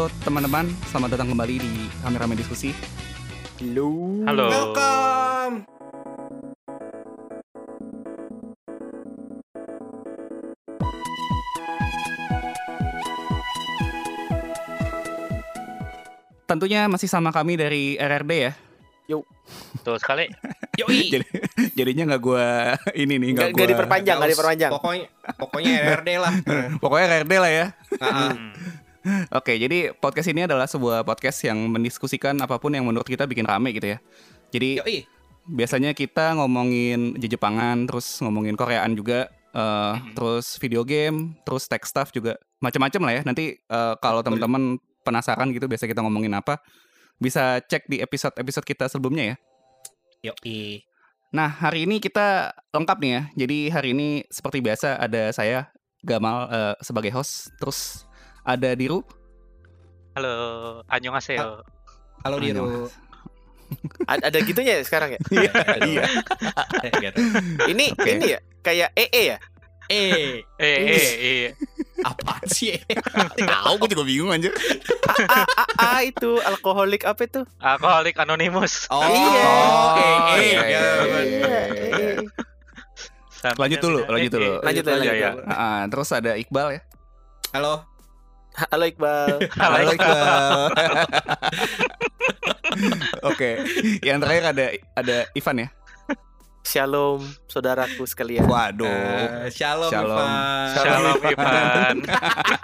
Halo teman-teman, selamat datang kembali di Rame-Rame Diskusi. Halo. Halo. Welcome. Tentunya masih sama kami dari RRD ya. Betul sekali. Yoi. Jadi, jadinya nggak gua ini nih nggak Gak, gak gua. diperpanjang, gak diperpanjang. Pokoknya pokoknya RRD lah. Pokoknya RRD lah ya. Heeh. Oke, jadi podcast ini adalah sebuah podcast yang mendiskusikan apa pun yang menurut kita bikin rame gitu ya. Jadi Yoi. biasanya kita ngomongin Jepangan, terus ngomongin Koreaan juga, eh, Mhm. terus video game, terus tech stuff juga, macam-macam lah ya. Nanti eh, kalau teman-teman penasaran gitu, biasa kita ngomongin apa, bisa cek di episode-episode kita sebelumnya ya. Yoi. Nah, hari ini kita lengkap nih ya. Jadi hari ini seperti biasa ada saya Gamal eh, sebagai host, terus ada Diru, Halo, annyeonghaseyo. Halo Diru. A- Ada gitunya ya sekarang ya? Iya, iya. Gitu. Ini Oke. ini ya kayak EE ya? Eh, Eh, eh, eh. apa sih? Tahu gue juga bingung anjir. A, A, A itu alkoholik apa itu? Alkoholik Anonymous. Oh, Iya. eh, eh, iya, ya. iya, EE. Sampai Lanjut dulu, lanjut dulu. eh, eh. Lanjut, lanjut, lanjut. Ah, terus ada Iqbal ya. Halo. Halo Iqbal. Halo, Iqbal. Oke, yang terakhir ada ada Ivan ya. Shalom saudaraku sekalian. Waduh. Eh, shalom, Shalom. Ivan. Shalom Ivan.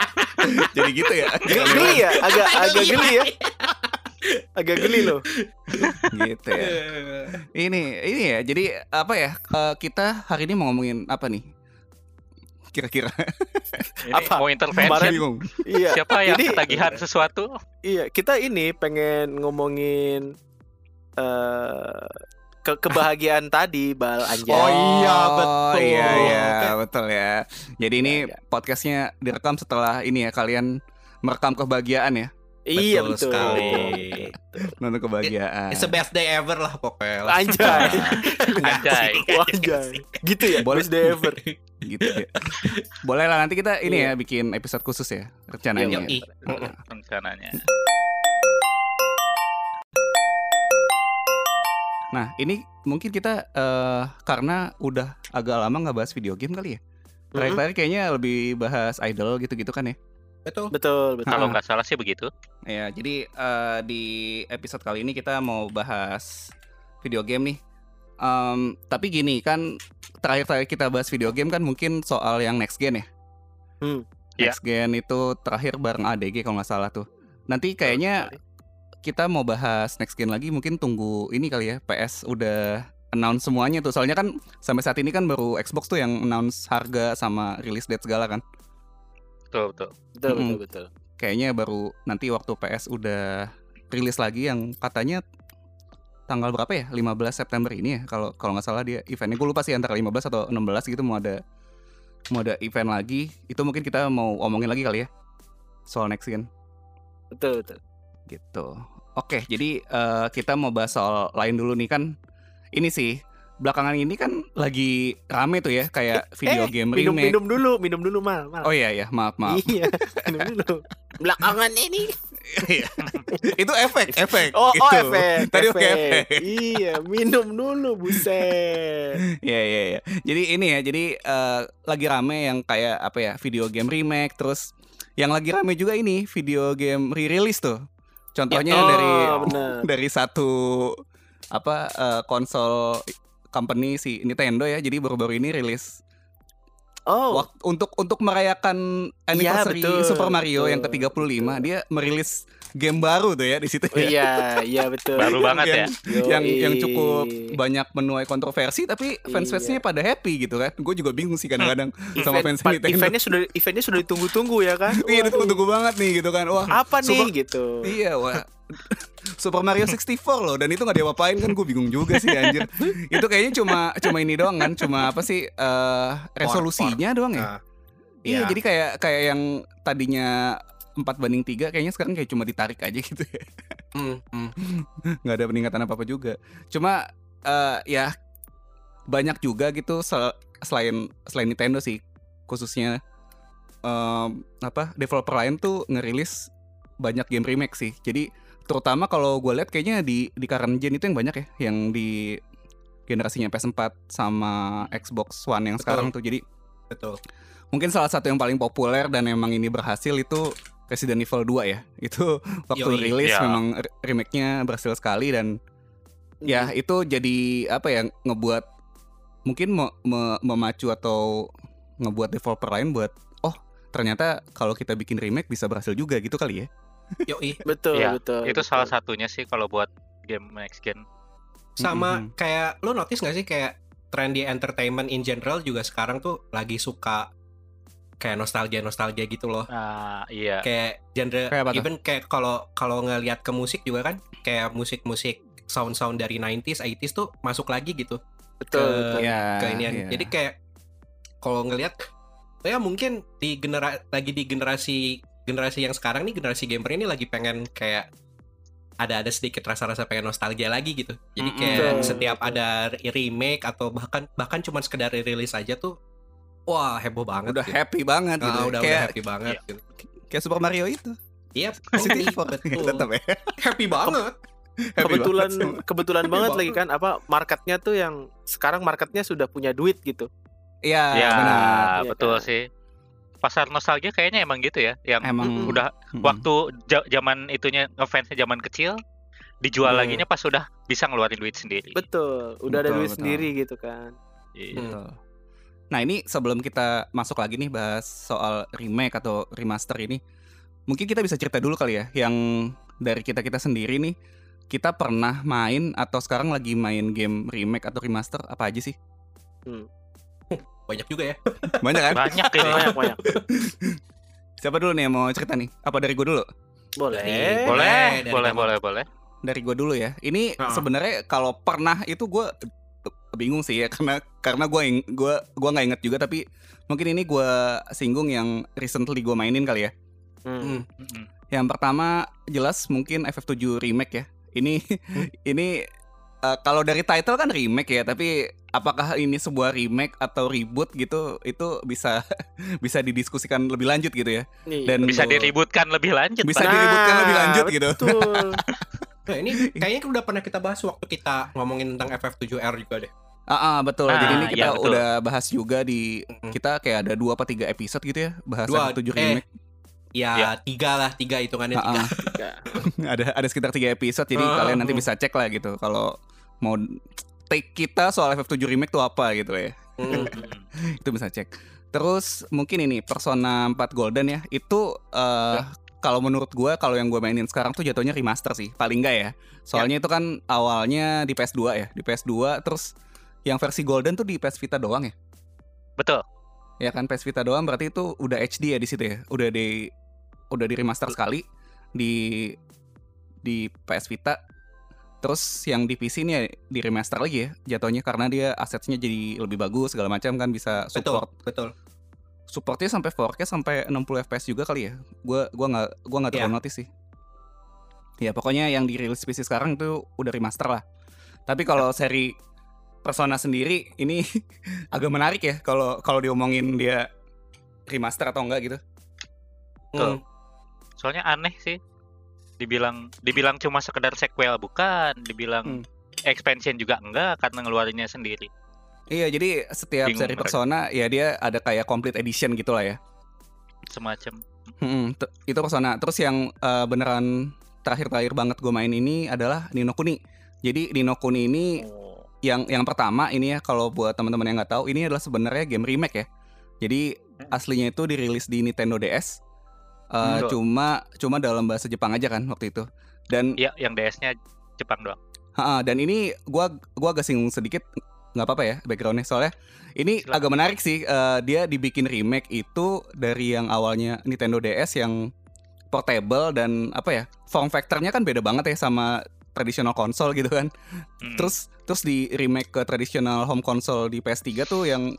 Jadi gitu ya. Geli, ya? Agak agak geli ya? Agak geli loh. gitu ya. Ini ini ya. Jadi apa ya? eh, kita hari ini mau ngomongin apa nih? Kira-kira. Apa? mau Bingung. Iya. Siapa yang Jadi- ketagihan sesuatu? Iya, kita ini pengen ngomongin eh ke kebahagiaan tadi, Bal Anjay. Oh, iya, betul. Iya iya betul ya. Jadi ini Iya, iya. podcastnya direkam setelah ini ya kalian merekam kebahagiaan ya, Iya Betul betul. sekali. nonton kebahagiaan. It's the best day ever lah pokoknya. Anjay. Anjay. Wah, Anjay. Gitu ya? Boleh. Best day ever. gitu ya. Boleh lah nanti kita ini Iya. ya bikin episode khusus ya rencananya. Yoi. Rencananya. Nah ini mungkin kita eh, karena udah agak lama nggak bahas video game kali ya. Terakhir-terakhir kayaknya lebih bahas idol gitu-gitu kan ya. Betul. Betul, betul. Kalau nggak salah sih begitu. Ya, jadi eh, di episode kali ini kita mau bahas video game nih. Em, tapi gini kan terakhir-terakhir kita bahas video game kan mungkin soal yang next gen ya. Hmm. Iya. Next gen itu terakhir bareng ADG kalau nggak salah tuh. Nanti kayaknya kita mau bahas next gen lagi mungkin tunggu ini kali ya PS udah announce semuanya tuh. Soalnya kan sampai saat ini kan baru Xbox tuh yang announce harga sama release date segala kan. Betul, betul. Betul, betul, Mm-mm. betul. kayaknya baru nanti waktu PS udah rilis lagi yang katanya tanggal berapa ya 15 September ini ya kalau kalau nggak salah dia eventnya gue lupa sih antara 15 atau 16 gitu mau ada mau ada event lagi itu mungkin kita mau omongin lagi kali ya soal next gen Betul, betul. gitu oke jadi eh, kita mau bahas soal lain dulu nih kan ini sih belakangan ini kan lagi rame tuh ya kayak video eh, game Minum, remake minum dulu, minum dulu, Mal. Mal. oh iya ya maaf maaf Iya, minum dulu. Belakangan ini. itu efek efek Oh, oh Itu. efek. tadi efek. efek Iya, minum dulu, buset. Iya iya iya. Jadi ini ya, jadi eh, lagi rame yang kayak apa ya video game remake, terus yang lagi rame juga ini video game re-release tuh. Contohnya oh, dari benar. dari satu apa eh, konsol company si Nintendo ya. Jadi baru-baru ini rilis Oh, Wak- untuk untuk merayakan anniversary betul, Super Mario betul, yang ke-35 betul. dia merilis game baru tuh ya di situ oh, ya. iya, iya betul. Baru banget ya. yang, yang yang Yoi. cukup banyak menuai kontroversi tapi fans-fansnya pada happy gitu kan. Gue juga bingung sih kadang-kadang sama Event- fans Nintendo. eventnya sudah eventnya sudah ditunggu-tunggu ya kan? Iya, ditunggu-tunggu banget nih gitu kan. Wah, Apa nih Super- gitu? Iya, wah. Super Mario 64 loh dan itu nggak diapa-apain kan gue bingung juga sih anjir. itu kayaknya cuma cuma ini doang kan, cuma apa sih eh resolusinya doang ya? Nah, Iya, jadi kayak kayak yang tadinya 4 banding 3 kayaknya sekarang kayak cuma ditarik aja gitu ya. hmm, hmm. nggak ada peningkatan apa apa juga cuma eh, ya banyak juga gitu sel- selain selain Nintendo sih khususnya em, apa developer lain tuh ngerilis banyak game remake sih. Jadi terutama kalau gue lihat kayaknya di di current gen itu yang banyak ya, yang di generasinya PS4 sama Xbox One yang Betul. sekarang tuh. Jadi Betul. mungkin salah satu yang paling populer dan emang ini berhasil itu Resident Evil 2 ya. Itu waktu Yoi. rilis Ya. memang re- remake-nya berhasil sekali dan ya itu jadi apa ya ngebuat mungkin me- me- memacu atau ngebuat developer lain buat oh ternyata kalau kita bikin remake bisa berhasil juga gitu kali ya. Yoi. betul Iya, betul Itu betul. salah satunya sih kalau buat game next gen. Sama Mhm. kayak lo notice gak sih kayak tren di entertainment in general juga sekarang tuh lagi suka kayak nostalgia nostalgia gitu loh. Nah, iya. Kayak genre Kayak even kayak kalau kalau ngelihat ke musik juga kan kayak musik-musik sound-sound dari 90s, 80s tuh masuk lagi gitu betul, ke- betul. Ya, ke inian. iya. Jadi kayak kalau ngelihat ya mungkin di genera lagi di generasi generasi yang sekarang nih generasi gamer ini lagi pengen kayak ada ada sedikit rasa-rasa pengen nostalgia lagi gitu. Jadi kayak Betul, setiap betul. ada re- remake atau bahkan bahkan cuma sekedar rilis aja tuh wah heboh banget. udah gitu. happy banget Ah, gitu. udah, udah kayak happy banget Iya. gitu. kayak Super Mario itu. Iya, Evil. betul. Tetap ya. happy banget. Happy kebetulan banget. kebetulan Happy banget banget. lagi kan apa marketnya tuh yang sekarang marketnya sudah punya duit gitu Iya, ya, benar. Iya betul kan? sih. Pasar nostalgia kayaknya emang gitu ya, yang Emang udah waktu zaman itunya ngefansnya zaman kecil dijual Hmm. laginya pas sudah bisa ngeluarin duit sendiri. betul udah ada Betul, duit betul. sendiri gitu kan Iya. Betul. Nah ini sebelum kita masuk lagi nih bahas soal remake atau remaster ini, mungkin kita bisa cerita dulu kali ya, yang dari kita kita sendiri nih, kita pernah main atau sekarang lagi main game remake atau remaster apa aja sih? Banyak juga ya. Banyak kan? Banyak ini. banyak banyak Siapa dulu nih yang mau cerita nih? Apa dari gue dulu? boleh Dari- boleh, dari boleh, kamu. boleh, boleh. Dari gue dulu ya. Ini Ah. sebenarnya kalau pernah itu gue bingung sih ya karena karena gue gue gua nggak inget juga tapi mungkin ini gue singgung yang recently gue mainin kali ya. Hmm. Hmm. Yang pertama jelas mungkin FF7 remake ya. Ini ini eh, kalau dari title kan remake ya, tapi apakah ini sebuah remake atau reboot gitu itu bisa bisa didiskusikan lebih lanjut gitu ya. Nih, Dan Bisa diributkan lebih lanjut. Bisa Pak. diributkan lebih lanjut gitu. betul Nah, ini kayaknya udah pernah kita bahas waktu kita ngomongin tentang FF7R juga deh. Ah, ah, betul. Ah, Jadi ini kita iya, betul. udah bahas juga di kita kayak ada dua apa tiga episode gitu ya bahas Dua, FF7 eh, remake. Ya, Ya. tiga lah, tiga hitungannya Ah, tiga. ah. Ya. ada ada sekitar tiga episode jadi Ah, kalian nanti ah. bisa cek lah gitu kalau mau take kita soal FF7 remake tuh apa gitu ya. Hmm. Itu bisa cek. Terus mungkin ini Persona 4 Golden ya. Itu eh kalau menurut gua kalau yang gue mainin sekarang tuh jatuhnya remaster sih, paling enggak ya. Soalnya itu kan awalnya di PS2 ya, di PS2 terus yang versi Golden tuh di PS Vita doang ya. Betul. Ya kan PS Vita doang berarti itu udah HD ya di situ ya. Udah di udah di remaster sekali di di PS Vita. Terus yang di PC ini ya di remaster lagi ya jatuhnya karena dia asetnya jadi lebih bagus segala macam kan bisa Betul, support betul. supportnya sampai 4K sampai 60 FPS juga kali ya. Gua gua nggak gua nggak terlalu Iya. notice sih. Ya pokoknya yang dirilis PC sekarang itu udah remaster lah. Tapi kalau seri Persona sendiri ini agak menarik ya kalau kalau diomongin dia remaster atau enggak gitu. Hmm. Soalnya aneh sih. Dibilang dibilang cuma sekedar sequel bukan, dibilang Hmm. expansion juga enggak karena ngeluarinnya sendiri. Iya, jadi setiap Bingung seri mereka. Persona ya dia ada kayak complete edition gitu lah ya. Semacam Hmm, itu Persona. Terus yang eh, beneran terakhir-terakhir banget gue main ini adalah Nino Kuni. Jadi Nino Kuni ini oh, yang yang pertama ini ya kalau buat teman-teman yang nggak tahu ini adalah sebenarnya game remake ya. Jadi Hmm. aslinya itu dirilis di Nintendo DS. Eh, Betul. cuma cuma dalam bahasa Jepang aja kan waktu itu. Dan Iya, yang DS-nya Jepang doang. ha, dan ini gua gua agak singgung sedikit nggak apa-apa ya backgroundnya soalnya ini Silakan. agak menarik sih eh, dia dibikin remake itu dari yang awalnya Nintendo DS yang portable dan apa ya form factornya kan beda banget ya sama tradisional konsol gitu kan Hmm. terus terus di remake ke tradisional home console di PS3 tuh yang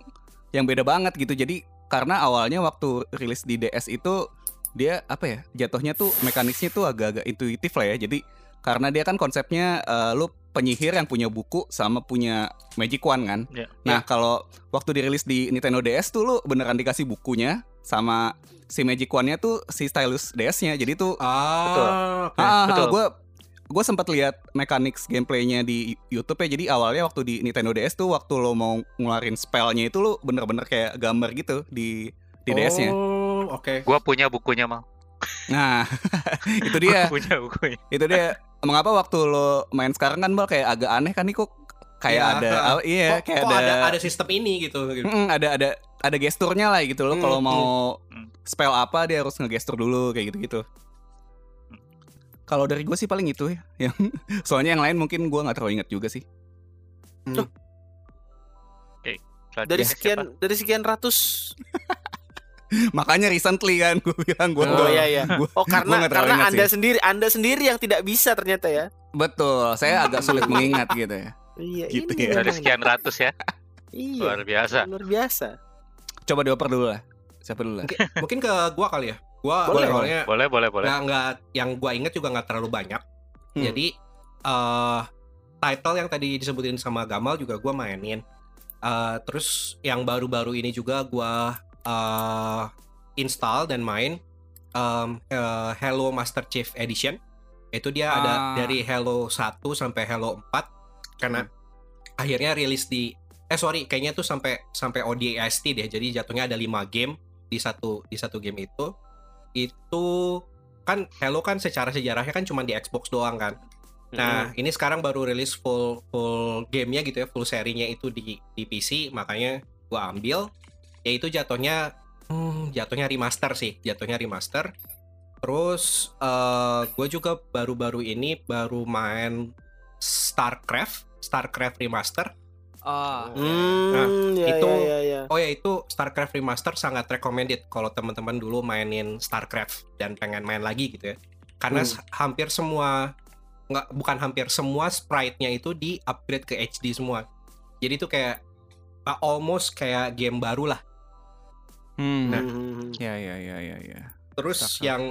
yang beda banget gitu jadi karena awalnya waktu rilis di DS itu dia apa ya jatuhnya tuh mekanisnya tuh agak-agak intuitif lah ya jadi karena dia kan konsepnya eh, lu penyihir yang punya buku sama punya magic wand kan Ya. nah kalau waktu dirilis di Nintendo DS tuh lu beneran dikasih bukunya sama si Magic One-nya tuh si stylus DS-nya. Jadi tuh Ah, oke. ah, betul. gue gue sempat lihat mechanics gameplaynya di YouTube ya. Jadi awalnya waktu di Nintendo DS tuh waktu lo mau ngeluarin spellnya itu lo bener-bener kayak gambar gitu di di DS-nya. Oke. Gua punya bukunya mal. Nah, itu dia. Gua punya bukunya. itu dia mengapa waktu lo main sekarang kan bal kayak agak aneh kan nih kok kayak Iya, ada heeh. ah, iya Kok, kayak kok ada, ada ada sistem ini gitu. gitu. Mm, ada ada ada gesturnya lah gitu lo Hmm, kalau mau hmm. spell apa dia harus ngegestur dulu kayak gitu gitu kalau dari gue sih paling itu ya yang soalnya yang lain mungkin gue nggak terlalu ingat juga sih Dari Selanjutnya sekian siapa? dari sekian ratus. makanya recently kan gue bilang gue Oh iya iya. Oh Gua karena nggak terlalu karena ingat Anda sih. sendiri Anda sendiri yang tidak bisa ternyata ya. betul saya agak sulit mengingat gitu ya Iya Gitu ini ya. Dari sekian ratus ya. Iya. Luar biasa. Luar biasa. coba dioper dulu lah siapa dulu lah Mungkin, mungkin ke gua kali ya. Gua Boleh, awalnya Boleh, boleh, boleh. nggak nggak yang gua inget juga nggak terlalu banyak. Hmm. Jadi eh title yang tadi disebutin sama Gamal juga gua mainin. Eh, terus yang baru-baru ini juga gua eh install dan main em, eh, Hello Master Chief Edition. Itu dia ada Ah. dari Hello 1 sampai Hello 4 karena akhirnya rilis di eh sorry kayaknya tuh sampai sampai ODST deh. Jadi jatuhnya ada 5 game di satu di satu game itu. Itu kan Hello kan secara sejarahnya kan cuma di Xbox doang kan. Nah, ini sekarang baru rilis full full gamenya gitu ya, full serinya itu di di PC, makanya gua ambil. Yaitu jatuhnya hmm, jatuhnya remaster sih, jatuhnya remaster. Terus eh gue juga baru-baru ini baru main StarCraft, StarCraft remaster. ah Hmm, Nah, ya, itu- ya, ya, ya. Oh ya itu StarCraft remaster sangat recommended kalau teman-teman dulu mainin StarCraft dan pengen main lagi gitu ya. Karena Hmm. hampir semua nggak bukan hampir semua sprite-nya itu di upgrade ke HD semua. Jadi itu kayak uh, almost kayak game baru lah. Hmm. Nah. Hmm. ya ya ya ya ya Terus Cakep. yang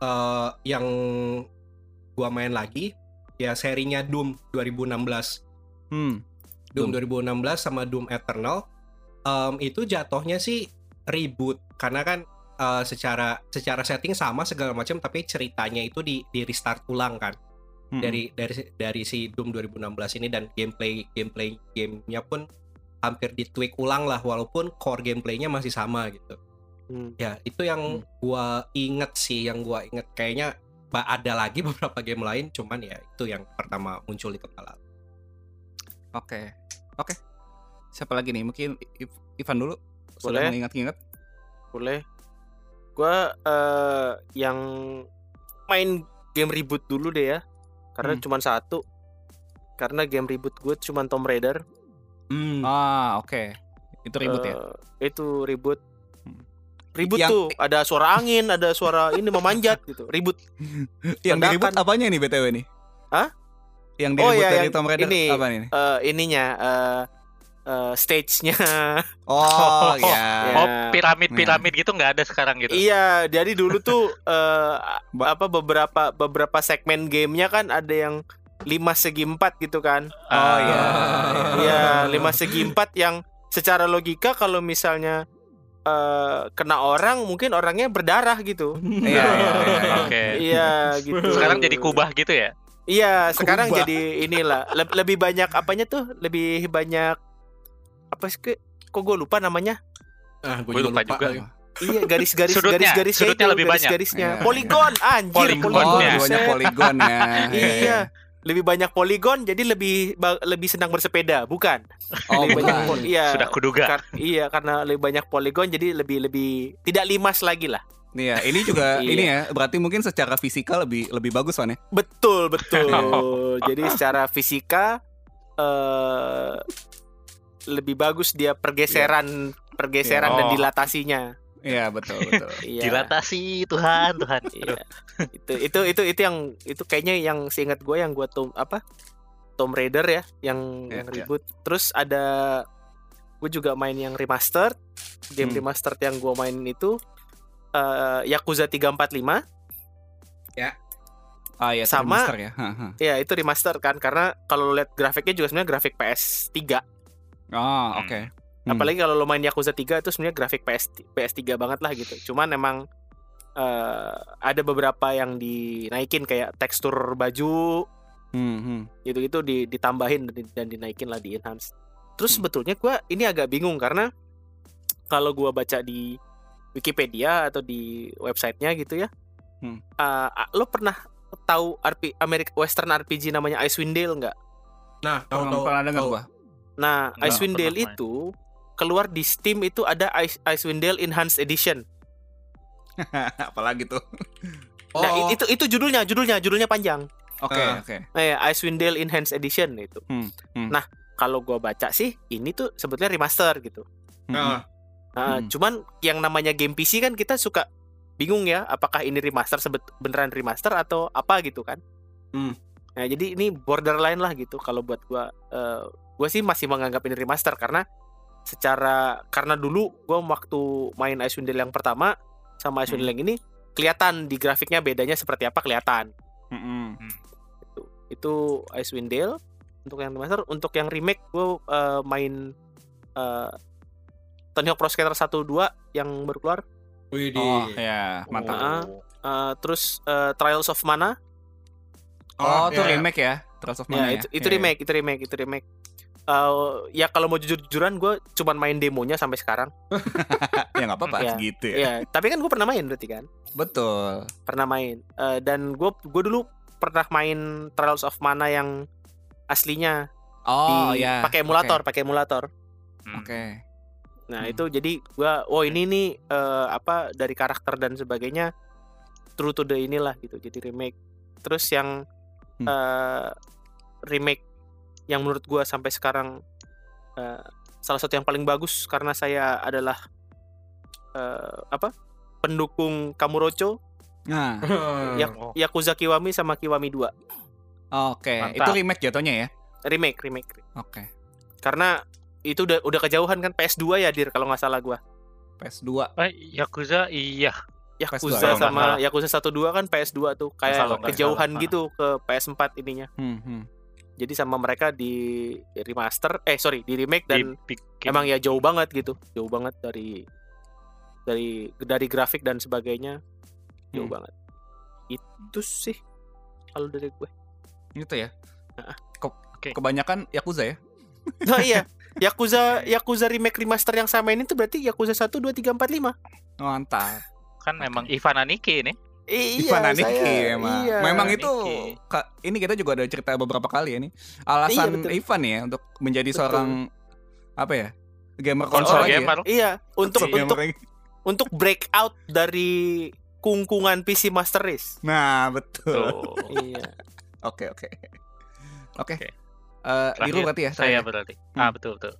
eh, yang gua main lagi ya serinya Doom 2016. hmm. Doom 2016 sama Doom Eternal em, itu jatuhnya sih reboot karena kan eh, secara secara setting sama segala macam tapi ceritanya itu di di restart ulang kan Hmm. dari dari dari si Doom 2016 ini dan gameplay gameplay gamenya pun hampir di tweak ulang lah walaupun core gameplaynya masih sama gitu Hmm. ya itu yang gua inget sih yang gua inget kayaknya ada lagi beberapa game lain cuman ya itu yang pertama muncul di kepala Oke, oke. Siapa lagi nih? Mungkin Ivan dulu. Boleh. Sudah mengingat-ingat. Boleh. Gua eh, yang main game reboot dulu deh ya. Karena Hmm. cuma satu. Karena game reboot gue cuma Tomb Raider. Ah, oke. Itu ribut ya. Eh, Itu reboot. Hmm. Ribut Yang- tuh, ada suara angin, ada suara ini memanjat gitu. Ribut. Yang diribut apanya nih BTW nih? Hah? Yang Oh, diribut iya, dari yang Tomb Raider ini. apa nih? Eh, ininya eh eh, stage-nya. Oh, ya. Ya. Oh, piramid-piramid gitu nggak ada sekarang gitu. Iya, jadi dulu tuh Ba- apa beberapa beberapa segmen gamenya kan ada yang 5 segi 4 gitu kan. Oh iya. Iya, 5 segi 4 yang secara logika kalau misalnya eh kena orang mungkin orangnya berdarah gitu. Iya, iya, iya, iya. Oke. Iya, gitu. Sekarang jadi kubah gitu ya? Iya, sekarang Kubah. jadi inilah Le- lebih banyak apanya tuh? Lebih banyak apa sih? Ke- Kok gue lupa namanya? ah Gua lupa juga. lagi. Iya, garis-garis Sudutnya, garis-garisnya sudutnya itu, lebih banyak. garis-garisnya. Iya, Poligon, anjir, Poligon, Oh, ya. buset. poligon ya. Iya, lebih banyak poligon jadi lebih ba- lebih senang bersepeda, bukan? Oh, lebih banyak bukan. pol- iya. Sudah kuduga. Kar- iya, karena lebih banyak poligon jadi lebih lebih tidak limas lagi lah. Iya, ini juga Iya. ini ya, berarti mungkin secara fisikal lebih lebih bagus Wan ya. Betul, betul. jadi secara fisika eh lebih bagus dia pergeseran pergeseran Iya. dan Oh. dilatasinya. Iya, betul, betul. Iya. Dilatasi Tuhan, Tuhan. Iya. itu itu itu itu yang itu kayaknya yang seingat gue yang gue tom apa Tomb Raider ya yang, Iya, yang iya. ribut terus ada gue juga main yang remastered game Hmm. remastered yang gue main itu eh Yakuza 345 Ah iya, Sama- remaster ya. Haha. ya itu remaster kan karena kalau lihat grafiknya juga sebenarnya grafik PS3 Oh, Hmm. oke. Hmm. Apalagi kalau lo main Yakuza 3 itu sebenarnya grafik PS PS3 banget lah gitu. Cuman emang eh, ada beberapa yang dinaikin kayak tekstur baju Hmm, hmm. gitu-gitu di, ditambahin dan, di- dan dinaikin lah di enhance. Terus Hmm. sebetulnya gua ini agak bingung karena kalau gua baca di Wikipedia atau di websitenya gitu ya, Hmm. eh, lo pernah tahu RP American Western RPG namanya Icewind Dale nggak? Nah, tahu Pernah, tahu. pernah dengar tahu. gua. Nah, Icewind Dale pernah main. Keluar di Steam itu ada Ice, Icewind Dale Enhanced Edition. Apalagi tuh. Nah, Oh, i- itu itu judulnya, judulnya, judulnya panjang. Oke, Ah. oke. Nah, ya, Icewind Dale Enhanced Edition itu. Hmm, hmm. Nah, kalau gua baca sih ini tuh sebetulnya remaster gitu. Hmm, Nah, Nah, Hmm. cuman yang namanya game PC kan kita suka bingung ya, apakah ini remaster sebet beneran remaster atau apa gitu kan? Hmm. Nah, jadi ini borderline lah gitu kalau buat gua eh, gua sih masih menganggap ini remaster karena secara karena dulu gua waktu main Icewind Dale yang pertama sama Icewind Hmm. Dale yang ini kelihatan di grafiknya bedanya seperti apa kelihatan. hmm, hmm. Itu itu Icewind Dale untuk yang remaster, untuk yang remake gua eh, main eh Tony Hawk Pro Skater 1 2 yang baru keluar wih di. Oh, ya, mantap. Ah. Eh, terus eh, Trials of Mana Oh, itu iya. remake ya? Trials of ya Mana ya? itu itu Iya, iya. remake itu remake itu remake Eh, ya kalau mau jujur-jujuran gue cuman main demonya sampai sekarang ya nggak apa-apa gitu ya. ya tapi kan gue pernah main berarti kan Betul. pernah main Eh, dan gue gue dulu pernah main Trials of Mana yang aslinya Oh di ya. pakai emulator pakai emulator Hmm. Oke. nah Hmm. itu jadi gue oh ini nih eh, apa dari karakter dan sebagainya true to the inilah gitu jadi remake terus yang Hmm. eh, remake yang menurut gue sampai sekarang eh, salah satu yang paling bagus karena saya adalah eh, apa pendukung Kamurocho Nah, Ya-. Yakuza Kiwami sama Kiwami 2 oke. Mantap. Itu remake jatuhnya ya? remake remake Oke. karena itu udah udah kejauhan kan PS2 ya dir kalau nggak salah gua PS2. Eh, Yakuza iya. Yakuza PS2, kalau sama. Yakuza 1 2 kan PS2 tuh kayak kejauhan salah. gitu ke PS4 ininya Hmm, hmm. Jadi sama mereka di remaster eh sorry di remake dan Dibikin. emang ya jauh banget gitu jauh banget dari dari dari grafik dan sebagainya jauh Hmm. banget itu sih kalau dari gue Gitu ya. Heeh. Ke- Oke. Kebanyakan Yakuza ya? nah iya Yakuza Yakuza remake remaster yang sama ini tuh berarti Yakuza 1 2 3 4 5 Mantap. kan memang Ivan Aniki ini. Iya Ivan Aniki saya- emang. iya. Memang itu ka- ini kita juga ada cerita beberapa kali ya nih. Alasan Iya, betul. Ivan ya untuk menjadi Betul. seorang apa ya? Gamer Konsol ya? gamer. iya untuk Gamer untuk untuk break out dari kungkungan PC Master Race Nah, betul. Iya Oke, oke. Oke. Oke. Eh, berarti ya? Saya terakhir? berarti. Hmm. Ah betul betul.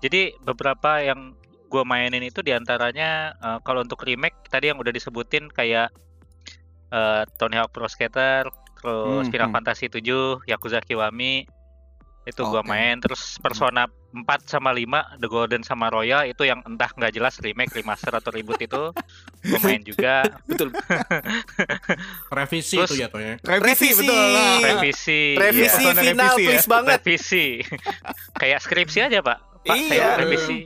Jadi beberapa yang gue mainin itu di antaranya eh, kalau untuk remake tadi yang udah disebutin kayak eh, Tony Hawk Pro Skater, terus Hmm, Final hmm. Fantasy 7, Yakuza Kiwami itu gua Oke. main terus Persona 4 sama 5 The Golden sama Royal itu yang entah nggak jelas remake, remaster atau reboot itu gua main juga betul Revisi Terus- itu jatuhnya. Revisi, Revisi. betul lah. revisi. revisi Persona final revisi ya. please banget revisi kayak skripsi aja pak pak Iya. saya revisi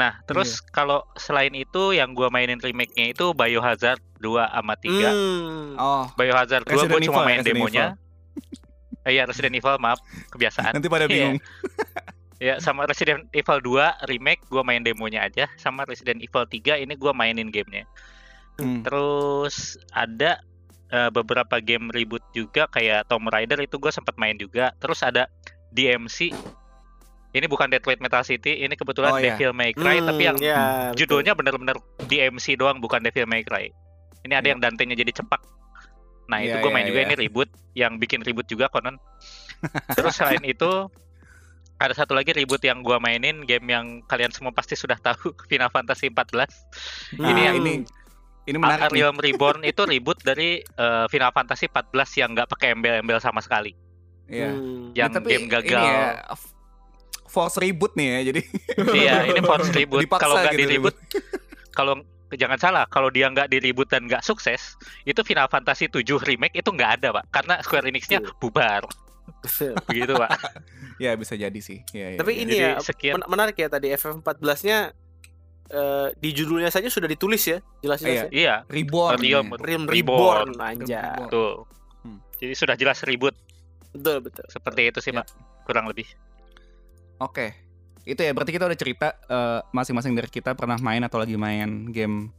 nah terus kalau selain itu yang gua mainin remake-nya itu Biohazard 2 sama 3 Hmm. Oh, Biohazard 2 Resident gue cuma Evil, main Resident demonya Eh, Iya Resident Evil maaf kebiasaan nanti pada Iya. bingung. ya sama Resident Evil 2 remake gua main demonya aja sama Resident Evil 3 ini gua mainin gamenya Hmm. Terus ada eh, beberapa game reboot juga kayak Tomb Raider itu gue sempat main juga. Terus ada DMC. Ini bukan Detroit Metal City, ini kebetulan Oh, iya. Devil May Cry, tapi yang Hmm, ya, betul. judulnya bener-bener DMC doang, bukan Devil May Cry. Ini ada Iya. yang Dantenya jadi cepak. Nah itu Iya, gue main iya, juga iya. ini reboot, yang bikin reboot juga konon. Terus selain itu ada satu lagi reboot yang gua mainin game yang kalian semua pasti sudah tahu Final Fantasy 14 Nah, Ini yang- ini ini menarik. Realm Reborn itu reboot dari eh, Final Fantasy 14 yang nggak pakai embel-embel sama sekali. Iya. Hmm. Yang Ya, tapi game gagal. Ini ya, force reboot nih ya. Jadi iya, ini force reboot. Dipaksa Kalau nggak gitu di reboot, kalau jangan salah, kalau dia nggak di reboot dan nggak sukses, itu Final Fantasy 7 remake itu nggak ada, Pak. Karena Square Enix-nya Betul. bubar. Betul. Begitu, Pak. Ya bisa jadi sih. Ya, ya, Tapi ya. ini Jadi ya sekian. men- menarik ya tadi FF14-nya eh, di judulnya saja sudah ditulis ya, jelas-jelas. ya. Iya, reborn. Realm ya. Realm Reborn. Reborn. Reborn. tuh. Hmm. Jadi sudah jelas ribut Betul, betul. seperti itu sih, Ya. Pak. Kurang lebih. Oke. Itu ya berarti kita udah cerita eh, masing-masing dari kita pernah main atau lagi main game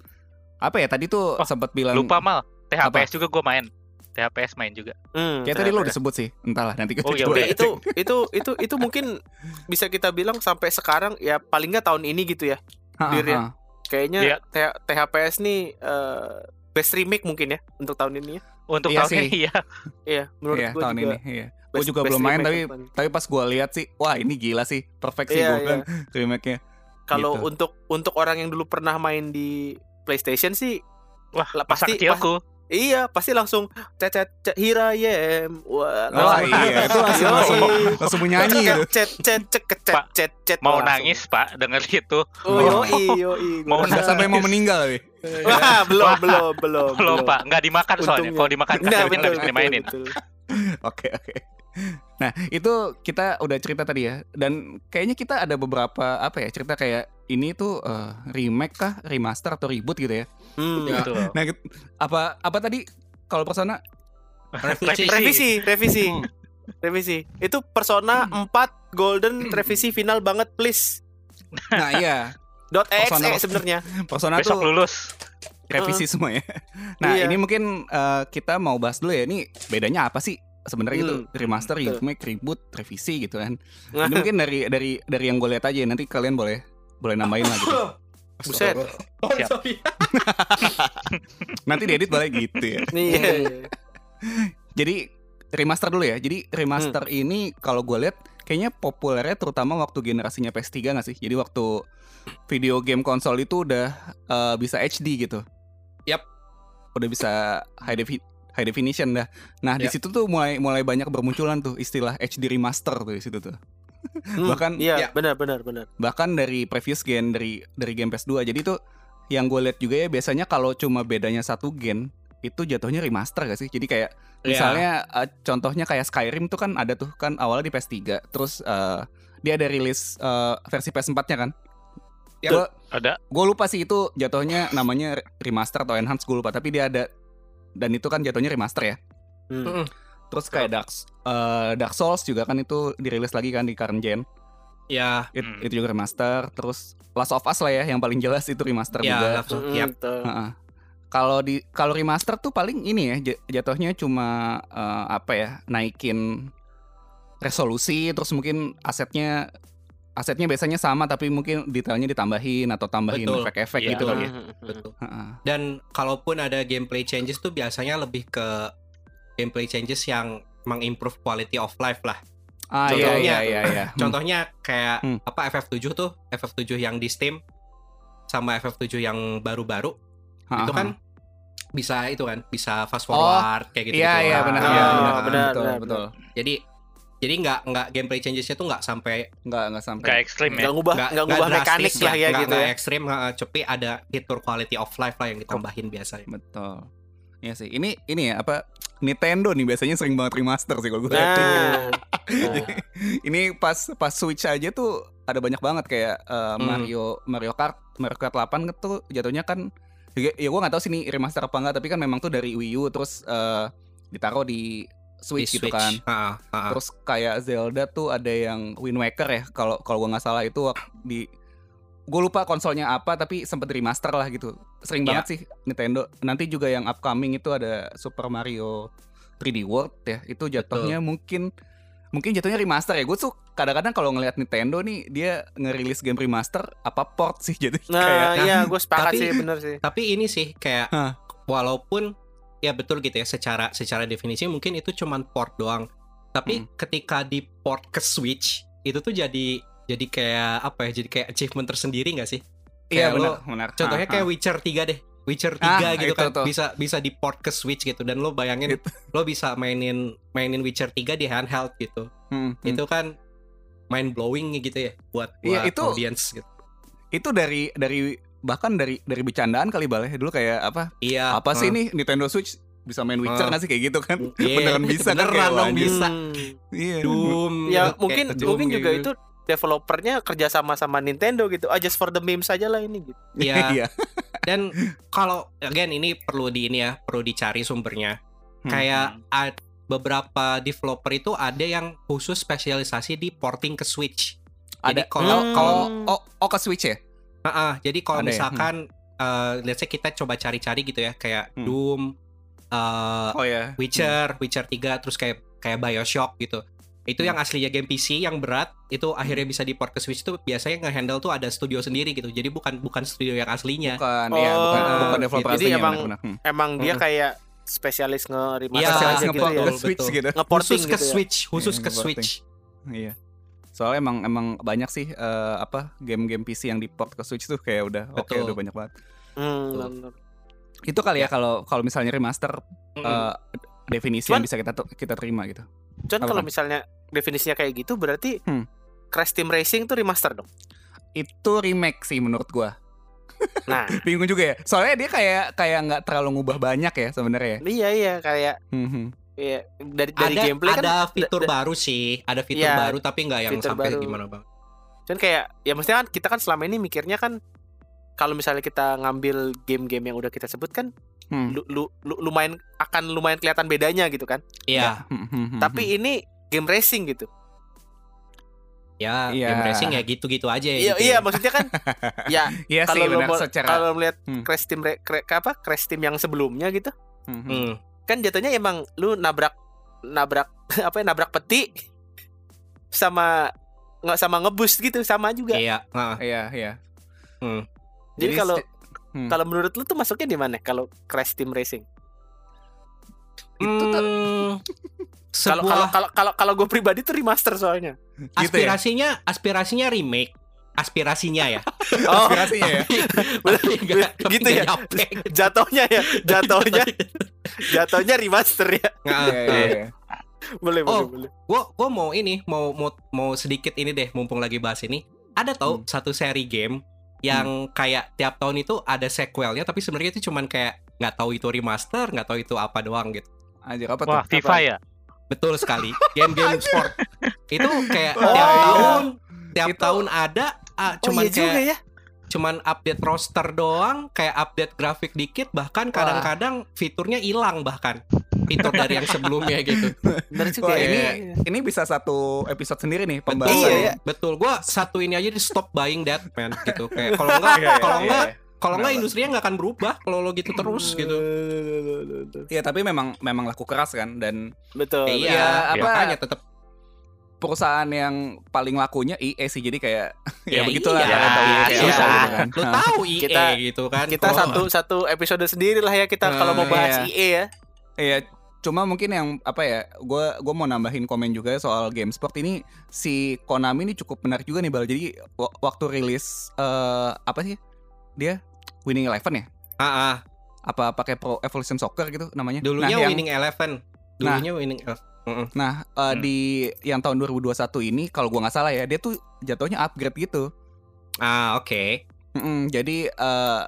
apa ya tadi tuh Oh, sempat bilang Lupa mal. THPS juga gue main. THPS main juga. Hmm, Kayak tadi lo udah sebut sih. Entahlah nanti kita Oh, ya coba udah, itu itu itu itu mungkin bisa kita bilang sampai sekarang ya paling nggak tahun ini gitu ya. Ha, ha, Dir ya. Kayaknya Iya. T- THPS nih eh, best remake mungkin ya untuk tahun ini ya. Untuk Iya tahun sih. ini ya. Iya, menurut Iya, gue tahun juga ini. Iya. Gue best- juga belum main tapi tapi pas gua lihat sih, wah ini gila sih, perfect sih Iya, gue iya. bilang remake-nya. Kalau gitu. untuk untuk orang yang dulu pernah main di PlayStation sih Wah, Lah, pasti- kecilku. iya pasti langsung cet cet I am. Wah, Oh iya, itu langsung langsung, langsung menyanyi gitu. cet cet cet cet Pak, cet cet Mau langsung. nangis, Pak, denger itu. Oh, yoi, yoi. Mau Gua rasa- sampai mau meninggal, weh. Wah, belum, belum, belum. Belum, Pak. Nggak dimakan soalnya. Kalau dimakan kan bisa dimainin. Oke oke. Nah itu kita udah cerita tadi ya dan kayaknya kita ada beberapa apa ya cerita kayak ini tuh eh, remake kah remaster atau reboot gitu ya. Hmm. Ya. Betul. Nah gitu- apa apa tadi kalau persona Revisi. Revisi, revisi. Hmm. Revisi. Itu Persona 4 Golden revisi final banget please. nah iya Dot Persona- .exe sebenarnya. persona Besok tuh lulus. revisi semua ya. Nah Iya. ini mungkin eh, kita mau bahas dulu ya ini bedanya apa sih sebenarnya gitu Hmm, remaster, betul. remake, reboot, revisi gitu kan. Ini mungkin dari dari dari yang gue lihat aja nanti kalian boleh boleh nambahin lah gitu. Buset. Oh, sorry. Nanti diedit boleh gitu ya. Nih. iya, iya. Jadi remaster dulu ya. Jadi remaster Hmm. ini kalau gue lihat kayaknya populernya terutama waktu generasinya PS3 nggak sih? Jadi waktu video game konsol itu udah eh, bisa HD gitu. Yap. Udah bisa high defi- high definition dah. Nah, di Yap. situ tuh mulai mulai banyak bermunculan tuh istilah HD remaster tuh di situ tuh. Hmm, Bahkan- iya, Ya. benar benar benar. Bahkan dari previous gen dari dari game PS2. Jadi tuh yang gue lihat juga ya biasanya kalau cuma bedanya satu gen itu jatuhnya remaster gak sih? Jadi kayak Iya. Misalnya eh, contohnya kayak Skyrim tuh kan ada tuh kan awalnya di PS3 terus eh, dia ada rilis eh, versi PS4-nya kan. Ya. Gue Ada. gue lupa sih itu jatuhnya namanya remaster atau enhance gue lupa tapi dia ada dan itu kan jatuhnya remaster ya. Hmm. Mm-mm. Terus kayak Dark eh, Dark Souls juga kan itu dirilis lagi kan di current gen. Ya, It- Hmm. Itu juga remaster. Terus Last of Us lah ya yang paling jelas itu remaster ya juga. Hmm. Heeh. Kalau di kalau remaster tuh paling ini ya jatuhnya cuma eh, apa ya naikin resolusi terus mungkin asetnya asetnya biasanya sama tapi mungkin detailnya ditambahin atau tambahin Betul. efek-efek Iya, gitu kali ya. Betul. Heeh. Dan kalaupun ada gameplay changes tuh biasanya lebih ke gameplay changes yang mengimprove quality of life lah. Ah iya Contohnya- iya iya iya. Hmm. Contohnya kayak Hmm. apa FF7 tuh, FF7 yang di Steam sama FF7 yang baru-baru itu kan bisa itu kan, bisa fast forward kayak gitu. Iya iya benar Ah, iya benar benar, betul benar, betul. Jadi jadi nggak nggak gameplay changesnya tuh nggak sampai Enggak enggak sampai. Nggak ekstrim ya. Nggak ngubah nggak ngubah drastis mekanik lah ya nggak- gitu nggak ya. ekstrim, nggak- tapi ada fitur quality of life lah yang ditambahin biasanya. Betul. Iya sih. Ini ini ya apa Nintendo nih biasanya sering banget remaster sih kalau gue lihat. Nah, ini pas pas Switch aja tuh ada banyak banget kayak uh, Hmm. Mario Mario Kart Mario Kart 8 tuh jatuhnya kan ya, gue nggak tahu sih ini remaster apa enggak tapi kan memang tuh dari Wii U terus uh, ditaruh di Switch, Di gitu kan. Ah, ah, ah. Terus kayak Zelda tuh ada yang Wind Waker ya kalau kalau gue nggak salah itu di gue lupa konsolnya apa tapi sempet di remaster lah gitu. Sering Iya. banget sih Nintendo. Nanti juga yang upcoming itu ada Super Mario 3D World ya. Itu jatuhnya mungkin mungkin jatuhnya remaster ya. Gue tuh kadang-kadang kalau ngelihat Nintendo nih dia ngerilis game remaster apa port sih jadi nah kayak iya gue sepakat Tapi- sih bener sih. Tapi ini sih kayak Hah. walaupun ya betul gitu ya secara secara definisi mungkin itu cuman port doang. Tapi Hmm. ketika di port ke Switch itu tuh jadi jadi kayak apa ya? Jadi kayak achievement tersendiri nggak sih? iya benar benar. Contohnya Ha, kayak ha. Witcher 3 deh. Witcher 3 Ah, gitu itu kan tuh. bisa bisa di port ke Switch gitu dan lo bayangin Itu. lo bisa mainin mainin Witcher 3 di handheld gitu. Hmm, hmm. Itu kan mind blowing gitu ya buat Iya, buat itu- audience gitu. itu dari dari bahkan dari dari bercandaan kali balai dulu kayak apa Iya. apa sih ini Nintendo Switch bisa main Witcher nggak sih kayak gitu kan? Iya, Beneran bisa kan? beneran kayak, dong, wah, anjir. bisa. Hmm. Iya. Doom. Ya mungkin mungkin juga gitu. itu developernya kerja sama sama Nintendo gitu. Ah just for the memes aja lah ini gitu. Iya. Iya. Dan kalau again ini perlu di ini ya, perlu dicari sumbernya. Hmm. Kayak ad- beberapa developer itu ada yang khusus spesialisasi di porting ke Switch. Jadi Ada kalau Hmm. kalau oh, oh ke Switch ya? Ah, ah, jadi kalau ya? misalkan eh, let's say kita coba cari-cari gitu ya, kayak Hmm. Doom, eh, Oh ya. Witcher, Witcher 3 terus kayak kayak BioShock gitu. Itu Hmm. yang aslinya game PC yang berat itu akhirnya bisa di port ke Switch itu biasanya nge-handle tuh ada studio sendiri gitu. Jadi bukan bukan studio yang aslinya. Bukan, ya, Oh, bukan, bukan developer jadi aslinya, emang- benar-benar. Hmm. Emang dia Hmm. kayak spesialis nge-remaster Iya, aja Spesialis gitu ngeport ya. ke Switch gitu. Ngeporting Khusus ke gitu ya. Switch, khusus Iya, ke. Switch. Iya. Soalnya emang emang banyak sih eh, apa game-game PC yang diport ke Switch tuh kayak udah oke Betul. udah banyak banget. Hmm. Itu kali ya kalau kalau misalnya remaster Mm-mm. eh, definisi yang Cuman- bisa kita kita terima gitu. Cuman kalau misalnya definisinya kayak gitu berarti Hmm. Crash Team Racing tuh remaster dong. Itu remake sih menurut gua. Nah, Bingung juga ya. Soalnya dia kayak kayak nggak terlalu ngubah banyak ya sebenarnya. iya iya kayak Hmm, hmm. Iya dari dari ada gameplay kan ada fitur da- da- baru sih, ada fitur Iya, baru tapi nggak yang fitur sampai baru. gimana bang? Cuman kayak ya mestinya kan kita kan selama ini mikirnya kan kalau misalnya kita ngambil game-game yang udah kita sebut kan Hmm. lu, lu, lu- lumayan akan lumayan kelihatan bedanya gitu kan. Iya, hmm, Tapi ini game racing gitu. ya Iya. game racing ya gitu-gitu aja. Iya gitu iya ya. maksudnya kan ya Iya sih kalau lu secara kalau melihat Hmm. Crash Team Re- apa Crash Team yang sebelumnya gitu Hmm, hmm. Kan jatuhnya emang lu nabrak nabrak apa ya nabrak peti sama nggak sama ngebus gitu sama juga. Iya, heeh. Iya, iya. Hmm. Jadi kalau hmm. kalau menurut lu tuh masuknya di mana kalau Crash Team Racing? itu tuh Hmm, Kalau kalau kalau kalau gue pribadi tuh remaster soalnya. gitu ya. aspirasinya aspirasinya remake aspirasinya ya Oh, Aspirasinya ya. Tapi nggak- tapi Gitu ya? nyampe. jatuhnya ya, jatuhnya jatuhnya remaster ya. Nggak, Iya, iya, iya. Boleh, boleh, Oh. boleh. gua gua mau ini mau mau mau sedikit ini deh mumpung lagi bahas ini ada tau Hmm. satu seri game yang kayak tiap tahun itu ada sequelnya tapi sebenarnya itu cuman kayak nggak tahu itu remaster nggak tahu itu apa doang gitu Anjir apa Wah, tuh? FIFA ya? betul sekali game-game sport itu kayak Oh, tiap iya. tahun tiap Itu- tahun ada ah, Oh cuman iya juga kayak ya. cuman update roster doang kayak update grafik dikit bahkan kadang-kadang fiturnya hilang bahkan fitur dari yang sebelumnya gitu juga Wah, ya. ini Iya. ini bisa satu episode sendiri nih Betul, pembahasan. Iya, iya. betul. Gua satu ini aja di stop buying that man gitu. Kayak kalau enggak, Iya, iya, kalau iya, enggak, iya. kalau enggak Kenapa? industrinya nggak akan berubah kalau lo gitu terus gitu. Iya, tapi memang memang laku keras kan dan Betul. Iya, Iya, apa- makanya tetap perusahaan yang paling lakunya IE sih jadi kayak ya, Ya, begitulah iya, kalian tahu iya, kayak iya. gitu kan. Nah, tahu IE Kita- gitu kan. Kita Kalau- satu satu episode sendiri lah ya kita kalau mau Eh, bahas iya. IE ya. Iya, cuma mungkin yang apa ya, gue gua mau nambahin komen juga soal game sport ini si Konami ini cukup menarik juga nih bal. Jadi wa- waktu rilis eh apa sih dia Winning Eleven ya? Ah, ah. Apa pakai Pro Evolution Soccer gitu namanya? dulunya nah, yang- Winning Eleven. Dulunya Winning Eleven. Mm-mm. Nah, eh, Hmm. di yang tahun 2021 ini kalau gua nggak salah ya, dia tuh jatuhnya upgrade gitu. Ah, oke. Mm-mm, jadi eh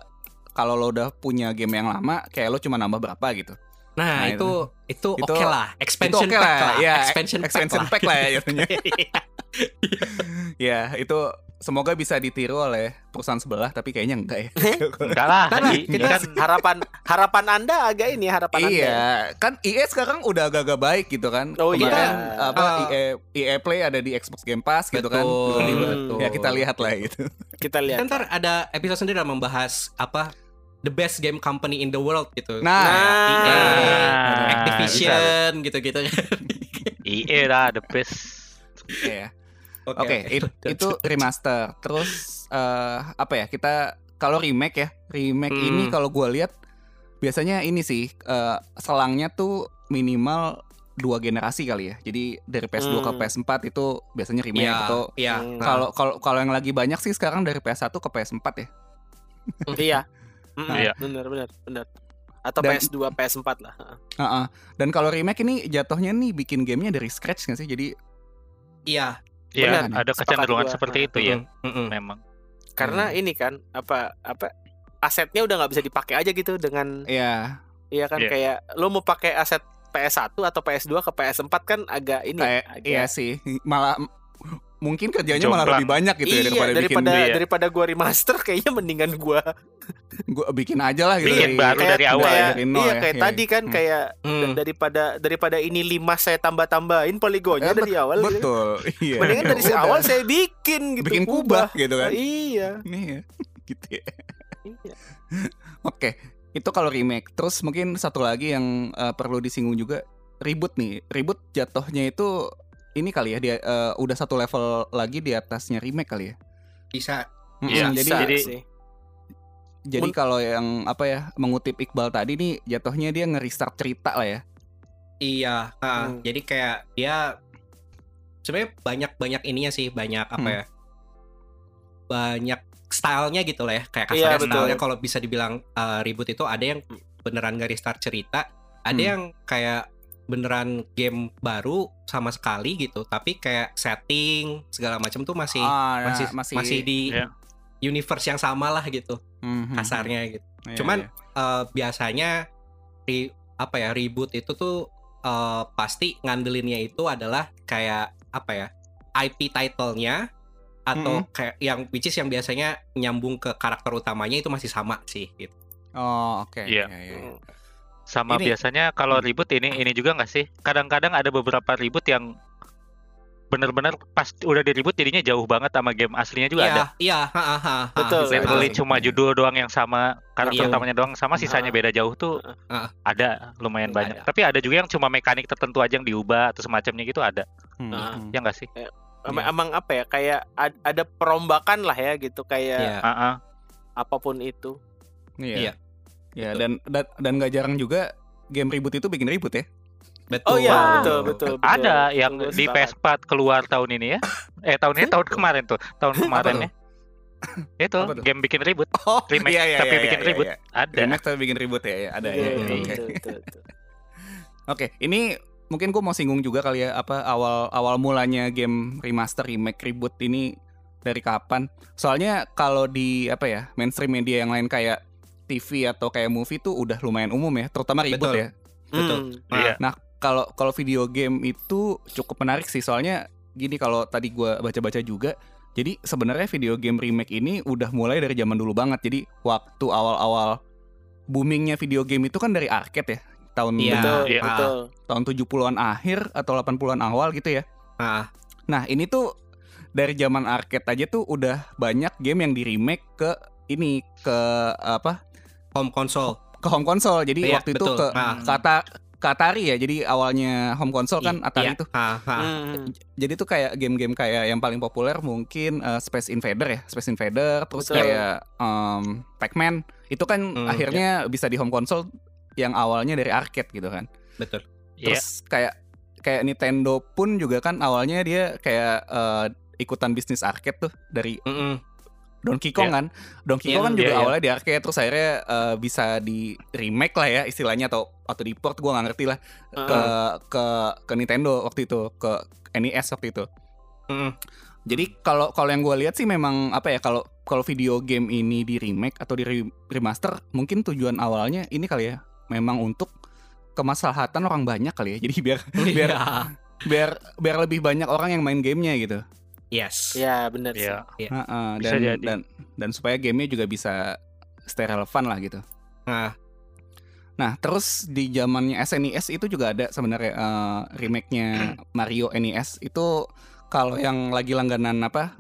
kalau lo udah punya game yang lama, kayak lo cuma nambah berapa gitu. Nah, Nah, itu itu itu- oke lah. Expansion oke pack lah, lah. ya, expansion, Expansion pack pack lah ya jatuhnya. ya, itu semoga bisa ditiru oleh perusahaan sebelah, tapi kayaknya enggak ya. Enggak lah. Lah. Ini kita- kan Harapan harapan Anda agak ini harapan Anda. iya, kan EA sekarang udah agak-agak baik gitu kan. Oh, iya. Kemarin apa Ah. EA, EA Play ada di Xbox Game Pass gitu kan. Betul, betul. Ya kita lihat lah gitu. Kita lihat. Kan ntar ada episode sendiri yang membahas apa the best game company in the world gitu. Nah, Nah, EA, Nah, Activision gitu-gitu. EA lah the best. Iya. Oke, it- itu remaster. Terus eh, apa ya? Kita kalau remake ya, remake Hmm. ini kalau gua lihat biasanya ini sih eh, selangnya tuh minimal dua generasi kali ya. Jadi dari PS2 ke Hmm. PS4 itu biasanya remake Iya, atau iya. Hmm. Nah, kalau kalau kalau yang lagi banyak sih sekarang dari PS1 ke PS4 ya. Iya. Iya. Benar, benar, benar. Atau Dan- PS2, PS4 lah. Heeh. Dan kalau remake ini jatuhnya nih bikin gamenya dari scratch nggak sih? Jadi iya. Iya, Benar. ada kecenderungan seperti itu ya. Mm, mm. Memang. Karena ini kan apa apa asetnya udah nggak bisa dipakai aja gitu dengan ya Iya kan Iya. kayak lo mau pakai aset PS1 atau PS2 ke PS4 kan agak ini Kayak agak iya sih, malah mungkin kerjanya malah lebih banyak gitu ya iya, daripada, daripada bikin Iya. daripada gua remaster kayaknya mendingan gua gua bikin aja lah gitu Bikin baru dari awal kayak, ya. Dari nol iya ya, kayak iya. tadi kan Hmm. kayak Hmm. da- daripada daripada ini 5 saya tambah-tambahin poligonnya Eh, dari awal gitu. Betul. Iya. Mendingan dari Udah. awal saya bikin gitu. bikin kubah gitu kan. Iya. Iya. Gitu ya. iya. Oke, itu kalau remake. Terus mungkin satu lagi yang eh, perlu disinggung juga reboot nih. Reboot jatuhnya itu ini kali ya dia eh, udah satu level lagi di atasnya remake kali ya. Bisa. Iya, jadi Bisa jadi- sih. Jadi kalau yang apa ya mengutip Iqbal tadi nih jatuhnya dia nge-restart cerita lah ya. Iya, ha, Hmm. jadi kayak dia sebenarnya banyak banyak ininya sih, banyak apa Hmm. ya? Banyak stylenya gitu lah ya, kayak Iya, kasarnya betul. stylenya kalau bisa dibilang uh, reboot itu ada yang beneran nge-restart cerita, ada Hmm. yang kayak beneran game baru sama sekali gitu, tapi kayak setting segala macam tuh masih Ah, masih masih masih di Iya. universe yang sama lah gitu, Mhm. kasarnya gitu. Iya, Cuman iya. eh, biasanya re- apa ya reboot itu tuh eh, pasti ngandelinnya itu adalah kayak apa ya IP title-nya atau kayak yang which is yang biasanya nyambung ke karakter utamanya itu masih sama sih gitu. Oh, oke. Iya. iya, iya. Hmm. Sama Ini- biasanya kalau Hmm. ribut ini ini juga nggak sih? Kadang-kadang ada beberapa ribut yang benar-benar pas udah di ribut jadinya jauh banget sama game aslinya juga Iya, ada. iya, ha, ha, ha, ha, Betul. Literally cuma judul doang yang sama, karakter Iya. utamanya doang sama, sisanya beda jauh tuh Ah. ada lumayan Ada. banyak. Tapi ada juga yang cuma mekanik tertentu aja yang diubah atau semacamnya gitu ada. Hmm. Ya nggak sih? Emang, emang apa ya kayak ad- ada perombakan lah ya gitu kayak Iya. Ah, ah. apa pun itu. Iya. Iya. Ya, Betul. dan dan dan gak jarang juga game reboot itu bikin reboot ya. Betul. Oh iya, Wow. betul betul. betul. Ada yang Gua di sepakat. PS4 keluar tahun ini ya. Eh tahun ini tahun kemarin tuh. Tahun kemarin ya. Itu game bikin ribut. Oh, Remake, tapi bikin reboot. Iya. Ada. Remake tapi bikin reboot ya, ya. ada Iya, ya. iya, Oke. betul, betul, betul. Oke, ini mungkin gue mau singgung juga kali ya apa awal awal mulanya game remaster, remake, reboot ini dari kapan? Soalnya kalau di apa ya mainstream media yang lain kayak TV atau kayak movie tuh udah lumayan umum ya, terutama reboot Betul. ya. Betul. Hmm. Iya. Kalau kalau video game itu cukup menarik sih, soalnya gini kalau tadi gua baca-baca juga, jadi sebenarnya video game remake ini udah mulai dari zaman dulu banget. Jadi waktu awal-awal boomingnya video game itu kan dari arcade ya, tahun Iya. Betul, Iya. betul. tahun 70-an akhir atau 80-an awal gitu ya. Ah, Nah, ini tuh dari zaman arcade aja tuh udah banyak game yang di remake ke ini ke apa? home console. ke home console. Jadi Iya, waktu itu betul. ke Ah. kata ke Atari ya. Jadi awalnya home console kan I- Atari iya. tuh. Ha, ha. Hmm. Jadi tuh kayak game-game kayak yang paling populer mungkin eh, Space Invader ya, Space Invader, terus Betul. kayak em, Pac-Man. Itu kan Hmm, akhirnya bisa di home console yang awalnya dari arcade gitu kan. Betul. Iya. Terus kayak kayak Nintendo pun juga kan awalnya dia kayak eh, ikutan bisnis arcade tuh dari Mm-mm. Donkey Kong Iya. kan. Donkey Iya, Kong kan iya, juga iya. awalnya di arcade terus akhirnya eh, bisa di remake lah ya istilahnya atau atau di port gua nggak ngerti lah ke ke ke Nintendo waktu itu ke NES waktu itu. Mm-mm. Jadi kalau kalau yang gue lihat sih memang apa ya kalau kalau video game ini di remake atau di re- remaster mungkin tujuan awalnya ini kali ya memang untuk kemaslahatan orang banyak kali ya. Jadi biar biar Iya. biar biar lebih banyak orang yang main gamenya gitu. Yes. Ya benar sih. Iya. Heeh, Bisa dan jadi. dan dan supaya gamenya juga bisa stay relevan lah gitu. Nah, Nah terus di zamannya SNES itu juga ada sebenarnya eh, remake-nya Mario NES itu kalau yang lagi langganan apa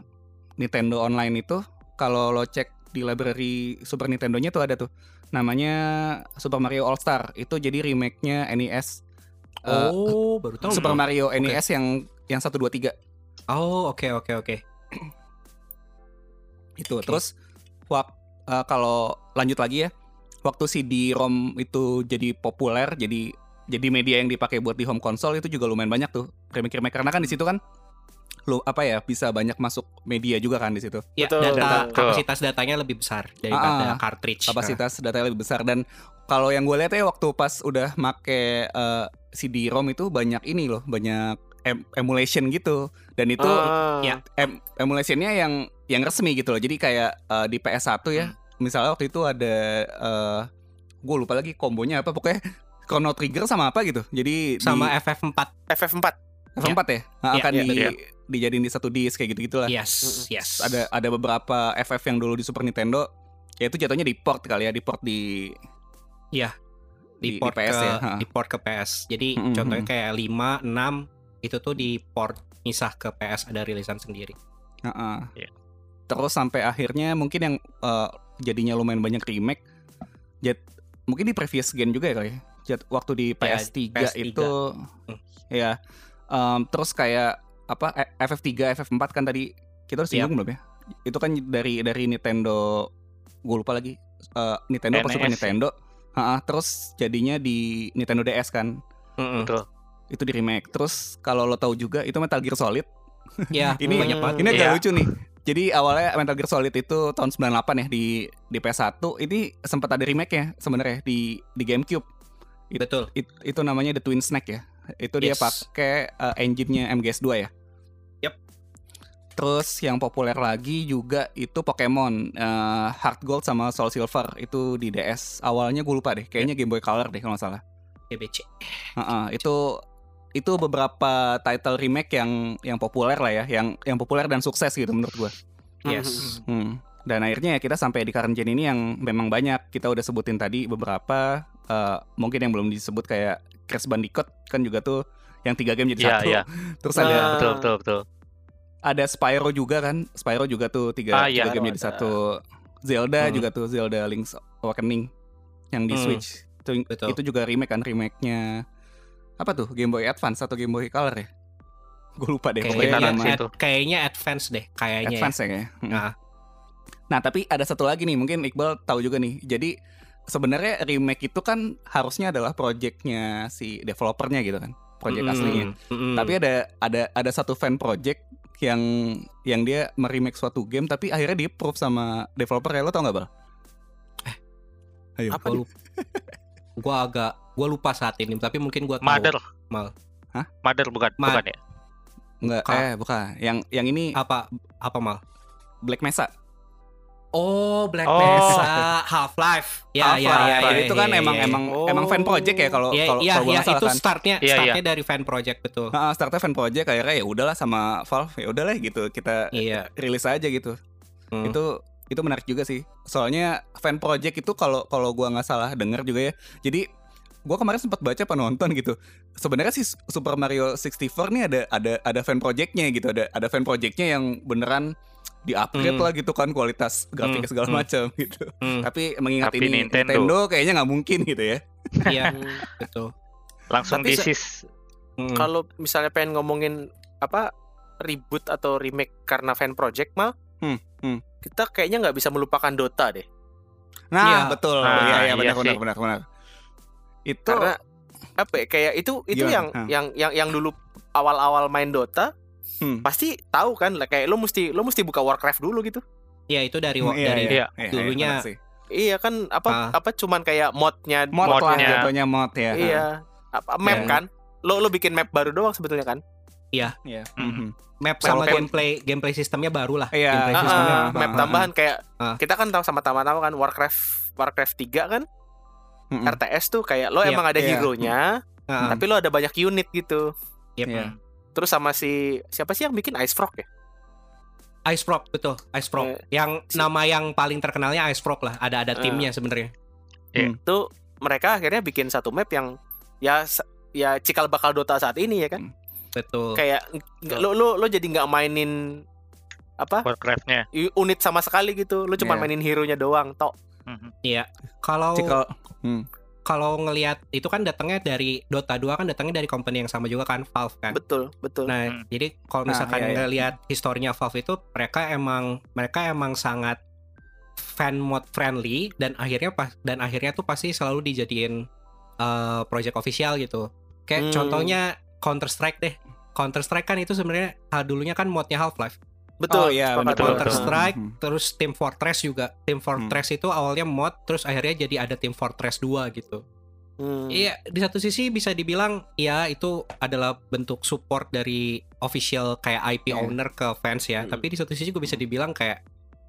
Nintendo Online itu kalau lo cek di library Super Nintendo-nya tuh ada tuh namanya Super Mario All Star itu jadi remake-nya NES Eh, oh, baru tahu. Super Mario Oke. NES yang yang 1 2 3 Oh, oke oke oke. itu. Oke. Terus wak eh, kalau lanjut lagi ya, waktu CD-ROM itu jadi populer, jadi jadi media yang dipakai buat di home console itu juga lumayan banyak tuh remake-remake karena kan di situ kan lu apa ya bisa banyak masuk media juga kan di situ. Ya, Betul, data betul. kapasitas datanya lebih besar daripada Ah, cartridge. Kapasitas datanya lebih besar dan kalau yang gue lihat ya waktu pas udah make eh, CD-ROM itu banyak ini loh, banyak em- emulation gitu. Dan itu Ah. ya. em- emulationnya yang yang resmi gitu loh. Jadi kayak eh, di PS1 ya, Hmm. misalnya waktu itu ada eh, gue lupa lagi kombonya apa pokoknya Chrono Trigger sama apa gitu. Jadi sama di FF4 FF4 F4 ya, Nah, Iya, akan iya, di iya. dijadiin di satu disk kayak gitu gitulah. yes yes Ada ada beberapa FF yang dulu di Super Nintendo, ya itu jatuhnya di port kali ya, di port di Iya. di, di port PS ke ya. di port ke PS. Jadi Mm-mm. contohnya kayak 5, 6 itu tuh di port misah ke PS ada rilisan sendiri. Heeh. Iya. Terus sampai akhirnya mungkin yang eh, jadinya lumayan banyak remake. Jad, mungkin di previous gen juga ya kali. ya. Jad, waktu di Ya, PS3, PS3. itu Hmm. ya em, terus kayak apa eh, FF3, FF4 kan tadi kita udah singgung belum ya? Itu kan dari dari Nintendo gue lupa lagi eh, Nintendo apa Super NES. Nintendo. Ha-ha, terus jadinya di Nintendo DS kan. Mm-mm. Betul. Itu di remake. Terus kalau lo tahu juga itu Metal Gear Solid Ya, Ini- banyak banget. Ini agak Iya. lucu nih. Jadi awalnya Metal Gear Solid itu tahun 98 ya di di PS1. Ini sempat ada remake-nya sebenarnya di di GameCube. Betul. It- itu namanya The Twin Snake ya. Itu dia Yes. pakai uh, engine-nya MGS2 ya. Yep. Terus yang populer lagi juga itu Pokemon uh, Heart Gold sama Soul Silver itu di DS. Awalnya gue lupa deh, kayaknya Game Boy Color deh kalau nggak salah. GBC. Heeh, itu itu beberapa title remake yang yang populer lah ya, yang yang populer dan sukses gitu menurut gua. Yes. Hmm. Dan akhirnya ya kita sampai di current gen ini yang memang banyak. Kita udah sebutin tadi beberapa eh, mungkin yang belum disebut kayak Crash Bandicoot kan juga tuh yang tiga game jadi Iya, satu. iya. Terus ada Betul, betul, betul. ada Spyro juga kan. Spyro juga tuh tiga, Ah, tiga game jadi Ada. satu. Zelda Hmm. juga tuh Zelda Link's Awakening yang di Hmm. Switch. Itu, Betul. itu juga remake kan remake-nya apa tuh Game Boy Advance atau Game Boy Color ya? Gue lupa deh. Kayaknya, ad- kayaknya advance deh, kayaknya. ya. Advance ya kayaknya. Hmm. Nah. Nah, tapi ada satu lagi nih, mungkin Iqbal tahu juga nih. Jadi sebenarnya remake itu kan harusnya adalah projectnya si developernya gitu kan, project Mm-mm. aslinya. Mm-mm. Tapi ada ada ada satu fan project yang yang dia meremake suatu game tapi akhirnya di approve sama developer ya lo tau nggak bal? Ayo. Apa lupa. gua agak gua lupa saat ini, tapi mungkin gua tahu. Mother. Mal. Hah? Mother bukan, Ma- bukan ya? Enggak, Bukan. eh bukan. Yang yang ini Apa apa mal? Black Mesa. Oh, Black Oh. Mesa, Half Life. Ya, ya, Half-Life. ya, Jadi ya, itu ya, kan ya, emang ya. emang Oh. emang fan project ya kalau Iya, kalau nggak salah itu kan. startnya Iya, startnya dari fan project betul. Nah, startnya fan project akhirnya ya udahlah sama Valve ya udahlah gitu kita Iya. rilis aja gitu. Hmm. Itu itu menarik juga sih. Soalnya fan project itu kalau kalau gua nggak salah dengar juga ya. Jadi gua kemarin sempat baca penonton gitu. Sebenarnya sih Super Mario 64 nih ada ada ada fan projectnya gitu. Ada ada fan projectnya yang beneran di-upgrade Hmm. lah gitu kan kualitas grafiknya Hmm, segala hmm. macam gitu. Hmm, Tapi mengingat Tapi ini Nintendo. Nintendo. kayaknya nggak mungkin gitu ya. Iya, betul. Langsung Tapi se- disis. Hmm. Kalau misalnya pengen ngomongin apa reboot atau remake karena fan project mal, Hmm, hmm. kita kayaknya nggak bisa melupakan Dota deh. Nah, Iya. betul. Nah, Iya, iya iya benar sih. benar benar benar. Itu Karena apa ya, kayak itu itu Gimana? yang yang yang yang dulu awal-awal main Dota Hmm. pasti tahu kan lah kayak lo mesti lo mesti buka Warcraft dulu gitu. Iya, itu dari Iya, dari iya. Iya, Dulunya- sih. Iya kan apa Ah. apa cuman kayak modnya mod Modnya. jatuhnya mod ya. Iya. Apa map Iya. kan? Lo lo bikin map baru doang sebetulnya kan? Iya. Hmm. mhm. map sama gameplay gameplay sistemnya baru lah. Iya, Gameplay sistemnya. ah, Ah, map ah, tambahan kayak Ah. kita kan tahu sama-sama tahu kan Warcraft Warcraft 3 kan Mhm. RTS tuh kayak lo Iya, emang ada iya. hero-nya Ah, tapi lo ada banyak unit gitu. yep. Iya. Terus sama si siapa sih yang bikin Ice Frog ya? Ice Frog betul, Ice Frog. Iya. Yang Si- nama yang paling terkenalnya Ice Frog lah. Ada ada timnya sebenarnya. Tuh mereka akhirnya bikin satu map yang ya ya cikal bakal Dota saat ini ya kan. Betul. Kayak nggak- lo lo lo jadi nggak mainin apa Warcraft-nya. unit sama sekali gitu. Lo cuma Iya. mainin hero-nya doang tok. Mhm. Iya. Kalau Cikal hmm. kalau ngelihat itu kan datangnya dari Dota 2 kan datangnya dari company yang sama juga kan Valve kan. Betul, betul. Nah, Hmm. jadi kalau Nah, misalkan iya, iya. ngelihat historinya Valve itu mereka emang mereka emang sangat fan mode friendly dan akhirnya pas dan akhirnya tuh pasti selalu dijadiin eh, project official gitu. Kayak Hmm. contohnya Counter Strike deh. Counter Strike kan itu sebenarnya ah, dulunya kan modnya Half Life. Betul. Oh, sepakat betul. Counter betul. Strike, Hmm. terus Team Fortress juga. Team Fortress itu awalnya mod, terus akhirnya jadi ada Team Fortress 2 gitu. Hmm. Iya, di satu sisi bisa dibilang ya itu adalah bentuk support dari official kayak IP Iya. owner ke fans ya. Mm. Tapi di satu sisi juga bisa dibilang kayak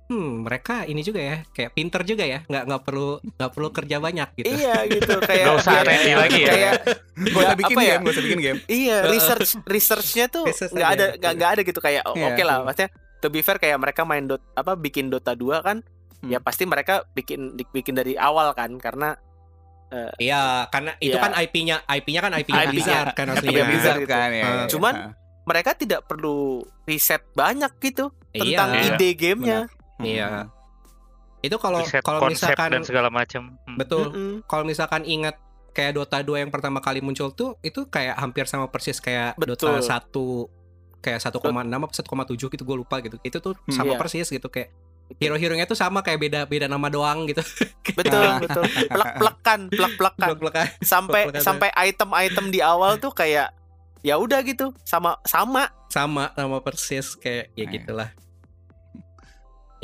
hmm mereka ini juga ya kayak pinter juga ya nggak nggak perlu nggak perlu kerja banyak gitu Iya gitu kayak Nggak usah lagi ya. Kayak Gak usah bikin apa ya? game, gak usah bikin game. Iya, research researchnya tuh nggak ada nggak nggak ada gitu kayak oh, Iya. oke lah maksudnya to be fair kayak mereka main dot apa bikin Dota 2 kan Hmm. ya pasti mereka bikin bikin dari awal kan karena Iya, karena itu Iya. kan IP-nya, IP-nya kan IP-nya IP-nya. Blizzard kan Tapi aslinya. ya Blizzard gitu. kan ya. Ah. Cuman mereka tidak perlu riset banyak gitu tentang Iya. ide gamenya. Iya. Itu kalau kalau misalkan dan segala macam. Hmm. betul, Mm-mm. kalau misalkan ingat kayak Dota 2 yang pertama kali muncul tuh itu kayak hampir sama persis kayak Betul. Dota 1 kayak 1,6 apa 1,7 gitu gue lupa gitu. Itu tuh Hmm. sama Iya. persis gitu kayak hero-heronya tuh sama kayak beda beda nama doang gitu. Betul, betul. Plek-plekan, plek-plekan. Blok-blokan. Sampai Plek-plekan. sampai item-item di awal tuh kayak ya udah gitu, sama sama. sama sama persis kayak ya Nah. gitulah.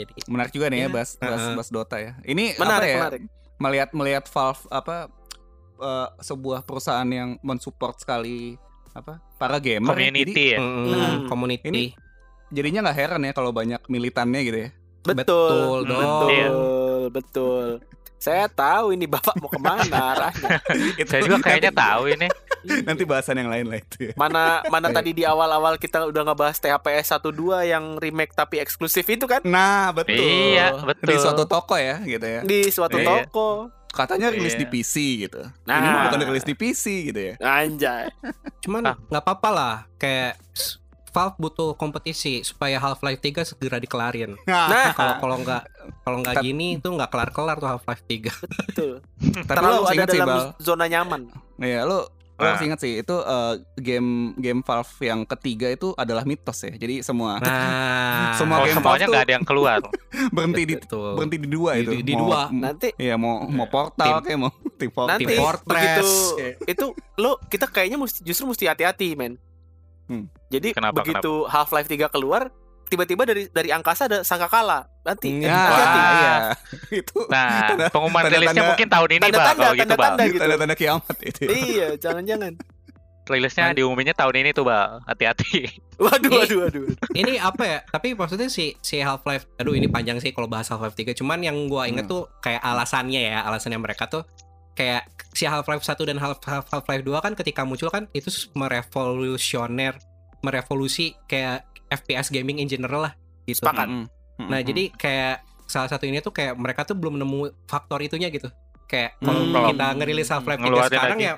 Jadi Menarik juga nih ya Iya. bahas, bahas, Heeh. bahas Dota ya. Ini apa Menarik, ya? menarik. Melihat melihat Valve apa eh, sebuah perusahaan yang mensupport sekali apa para gamer. ya. Jadi Community ya. mm, Hmm. community Ini- jadinya nggak heran ya kalau banyak militannya gitu ya. Betul. Betul dong. Betul, Iya. betul. Saya tahu ini Bapak mau ke mana arahnya. Itu Saya juga kayaknya nanti- tahu ini. Nanti bahasan yang lain lah itu ya. Mana mana tadi di awal-awal kita udah ngebahas THPS 12 yang remake tapi eksklusif itu kan Nah, betul. Iya, betul. Di suatu toko ya gitu ya. di suatu Iya. toko. Katanya rilis Iya. di PC gitu. Nah. Ini mah bukan rilis di PC gitu ya. Anjay. Cuman Ah. nggak apa-apa lah kayak Valve butuh kompetisi supaya Half-Life 3 segera dikelarin. Nah, Kalau kalau nggak kalau nggak gini itu nggak kelar-kelar tuh Half-Life 3. betul. Tapi lo ada sih, dalam Bal. zona nyaman. Iya, lo lo Nah. harus ingat sih itu eh, game game Valve yang ketiga itu adalah mitos ya. Jadi semua Nah, Semua Oh, game semuanya Valve nggak ada yang keluar. berhenti di Betul. berhenti di dua Di- itu. di- di Mau- dua. Nanti Iya mau mau portal Tim- kayak mau tim portal. nanti Team Fortress. begitu itu lo kita kayaknya mesti justru mesti hati-hati, men. Hmm. Jadi Kenapa, begitu Half-Life 3 keluar, tiba-tiba dari dari angkasa ada sangkakala. Nanti Ya, hati-hati. iya. itu Nah, Tanda- pengumuman tanda-tanda- rilisnya mungkin tahun ini, Bang. Tanda-tanda, Kalau gitu, Bang. tanda-tanda gitu. tanda-tanda kiamat itu. ya. Iya, jangan-jangan. Rilisnya diumuminnya tahun ini tuh, Bang. Hati-hati. Waduh, Ini- waduh, waduh. ini apa ya? Tapi maksudnya si si Half-Life aduh ini panjang sih kalau bahas Half-Life 3. Cuman yang gua inget Hmm. tuh kayak alasannya ya, alasannya mereka tuh kayak si Half-Life 1 dan Half- Half- Half-Life 2 kan ketika muncul kan itu merevolusioner merevolusi kayak FPS gaming in general lah gitu. Sepakat. Mm-mm. Nah, Mm-mm. jadi kayak salah satu ini tuh kayak mereka tuh belum nemu faktor itunya gitu. Kayak kalau Hmm. kita ngerilis Half-Life 3 Ngeluarin sekarang lagi. ya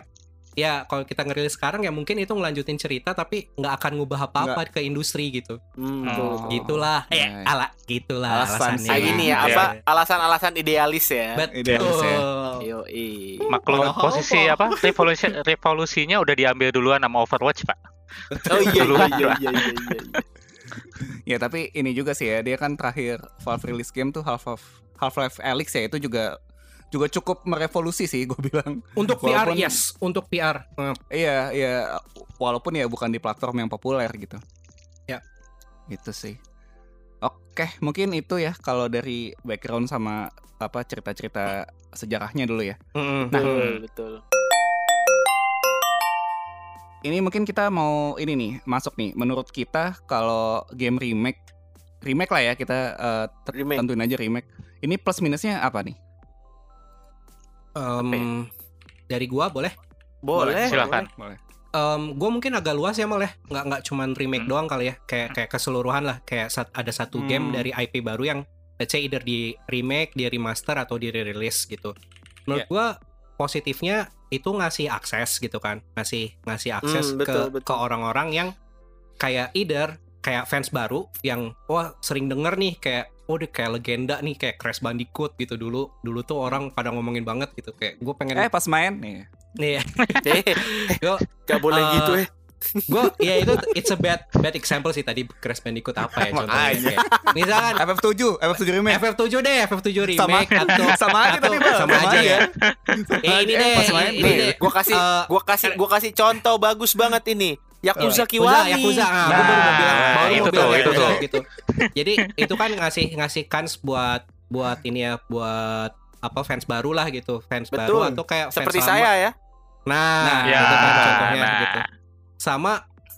ya kalau kita ngerilis sekarang ya mungkin itu ngelanjutin cerita tapi nggak akan ngubah apa-apa ke industri gitu. Hmm, Oh. Gitulah. Eh, Ya. ala gitulah Alasan alasannya. ini ya, apa alasan-alasan idealis ya. Betul. Idealis ya. Yo, Maklum Padahal posisi apa? apa? Revolusi revolusinya udah diambil duluan sama Overwatch, Pak. Oh iya, iya, iya, iya, iya, iya. Ya tapi ini juga sih ya dia kan terakhir Valve release game tuh Half of Half-Life Alyx ya itu juga juga cukup merevolusi sih gue bilang. Untuk Walaupun- yes, untuk VR. Eh, Iya, iya walaupun ya bukan di platform yang populer gitu. Ya. Itu sih. Oke, mungkin itu ya kalau dari background sama apa cerita-cerita sejarahnya dulu ya. mm-mm. Nah, Betul, betul. Ini mungkin kita mau ini nih masuk nih. Menurut kita kalau game remake remake lah ya kita ter- Remake. tentuin aja remake. Ini plus minusnya apa nih? Ya? dari gua boleh? Boleh. Silakan. Boleh. Em, gua mungkin agak luas ya mal ya, nggak nggak cuman remake Hmm. doang kali ya, kayak kayak keseluruhan lah, kayak sat- ada satu game Hmm. dari IP baru yang let's say either di remake, di remaster atau di rilis gitu. Menurut Ya. gua positifnya itu ngasih akses gitu kan, ngasih ngasih akses Hmm, betul, ke betul. ke orang-orang yang kayak either kayak fans baru yang wah sering denger nih kayak oh dia kayak legenda nih kayak Crash Bandicoot gitu dulu dulu tuh orang pada ngomongin banget gitu kayak gue pengen Eh pas main nih. nih Eh, Yo, gak boleh Eh, gitu eh. gue ya itu it's a bad bad example sih tadi Crash Bandicoot apa ya contohnya kayak, misalkan FF7, FF7 remake. FF7 deh FF7 Sama remake atau sama aja atau- tadi, sama aja ya Eh, ini Eh, deh pas main ini nih. deh Gua kasih Eh, gua kasih gua kasih contoh bagus banget ini. Yakuza Yakuza, Kiwami. Yakuza, ah, Nah, gua baru mau bilang, baru itu mau tuh, bilang itu Yakuza tuh. gitu. Jadi itu kan ngasih ngasih kans buat buat ini ya, buat apa fans baru lah gitu, fans baru Betul. atau kayak fans Seperti lama. saya ya. Nah, Nah, Ya, itu kan contohnya nah. gitu. Sama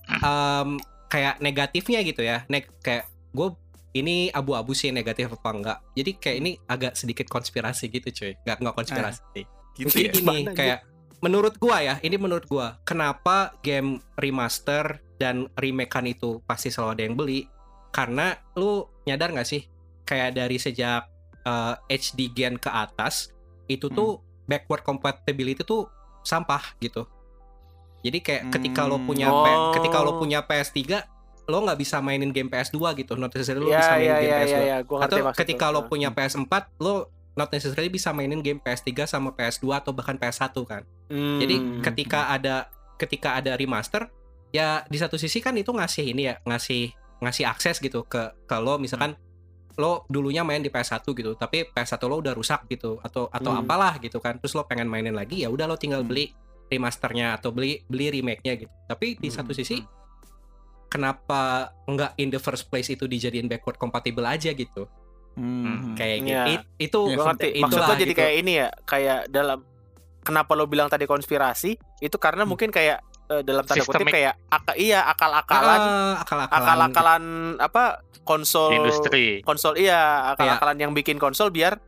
em, kayak negatifnya gitu ya. Neg kayak gue ini abu-abu sih negatif apa enggak. Jadi kayak ini agak sedikit konspirasi gitu cuy. Nggak nggak konspirasi. Gitu Jadi ya. ini kayak menurut gua ya, ini menurut gua, kenapa game remaster dan remakean itu pasti selalu ada yang beli? Karena lu nyadar nggak sih, kayak dari sejak eh, HD gen ke atas itu tuh backward compatibility tuh sampah gitu. Jadi kayak ketika lo Hmm. punya Oh. ketika lo punya PS3 lo nggak bisa mainin game PS2 gitu. Not necessarily lo ya bisa mainin game ya PS2 ya ya gua ngerti atau ketika lu. lo Nah. punya PS4 lo not necessarily bisa mainin game PS3 sama PS2 atau bahkan PS1 kan. Hmm. Jadi ketika ada ketika ada remaster ya di satu sisi kan itu ngasih ini ya, ngasih ngasih akses gitu ke ke lo misalkan lo dulunya main di PS1 gitu, tapi PS1 lo udah rusak gitu atau atau Hmm. apalah gitu kan. Terus lo pengen mainin lagi ya udah lo tinggal Hmm. beli remasternya atau beli beli remake-nya gitu. Tapi di Hmm, satu sisi kenapa nggak in the first place itu dijadiin backward compatible aja gitu Hmm. kayak gitu. It- itu Ya, ngerti. Maksud lo jadi gitu. kayak ini ya, kayak dalam kenapa lo bilang tadi konspirasi itu karena mungkin kayak eh, dalam tanda kutip Sistemik. kayak aka, iya akal-akalan Ah, akal-akalan akal-akalan apa konsol Industri. konsol iya akal-akalan yang bikin konsol biar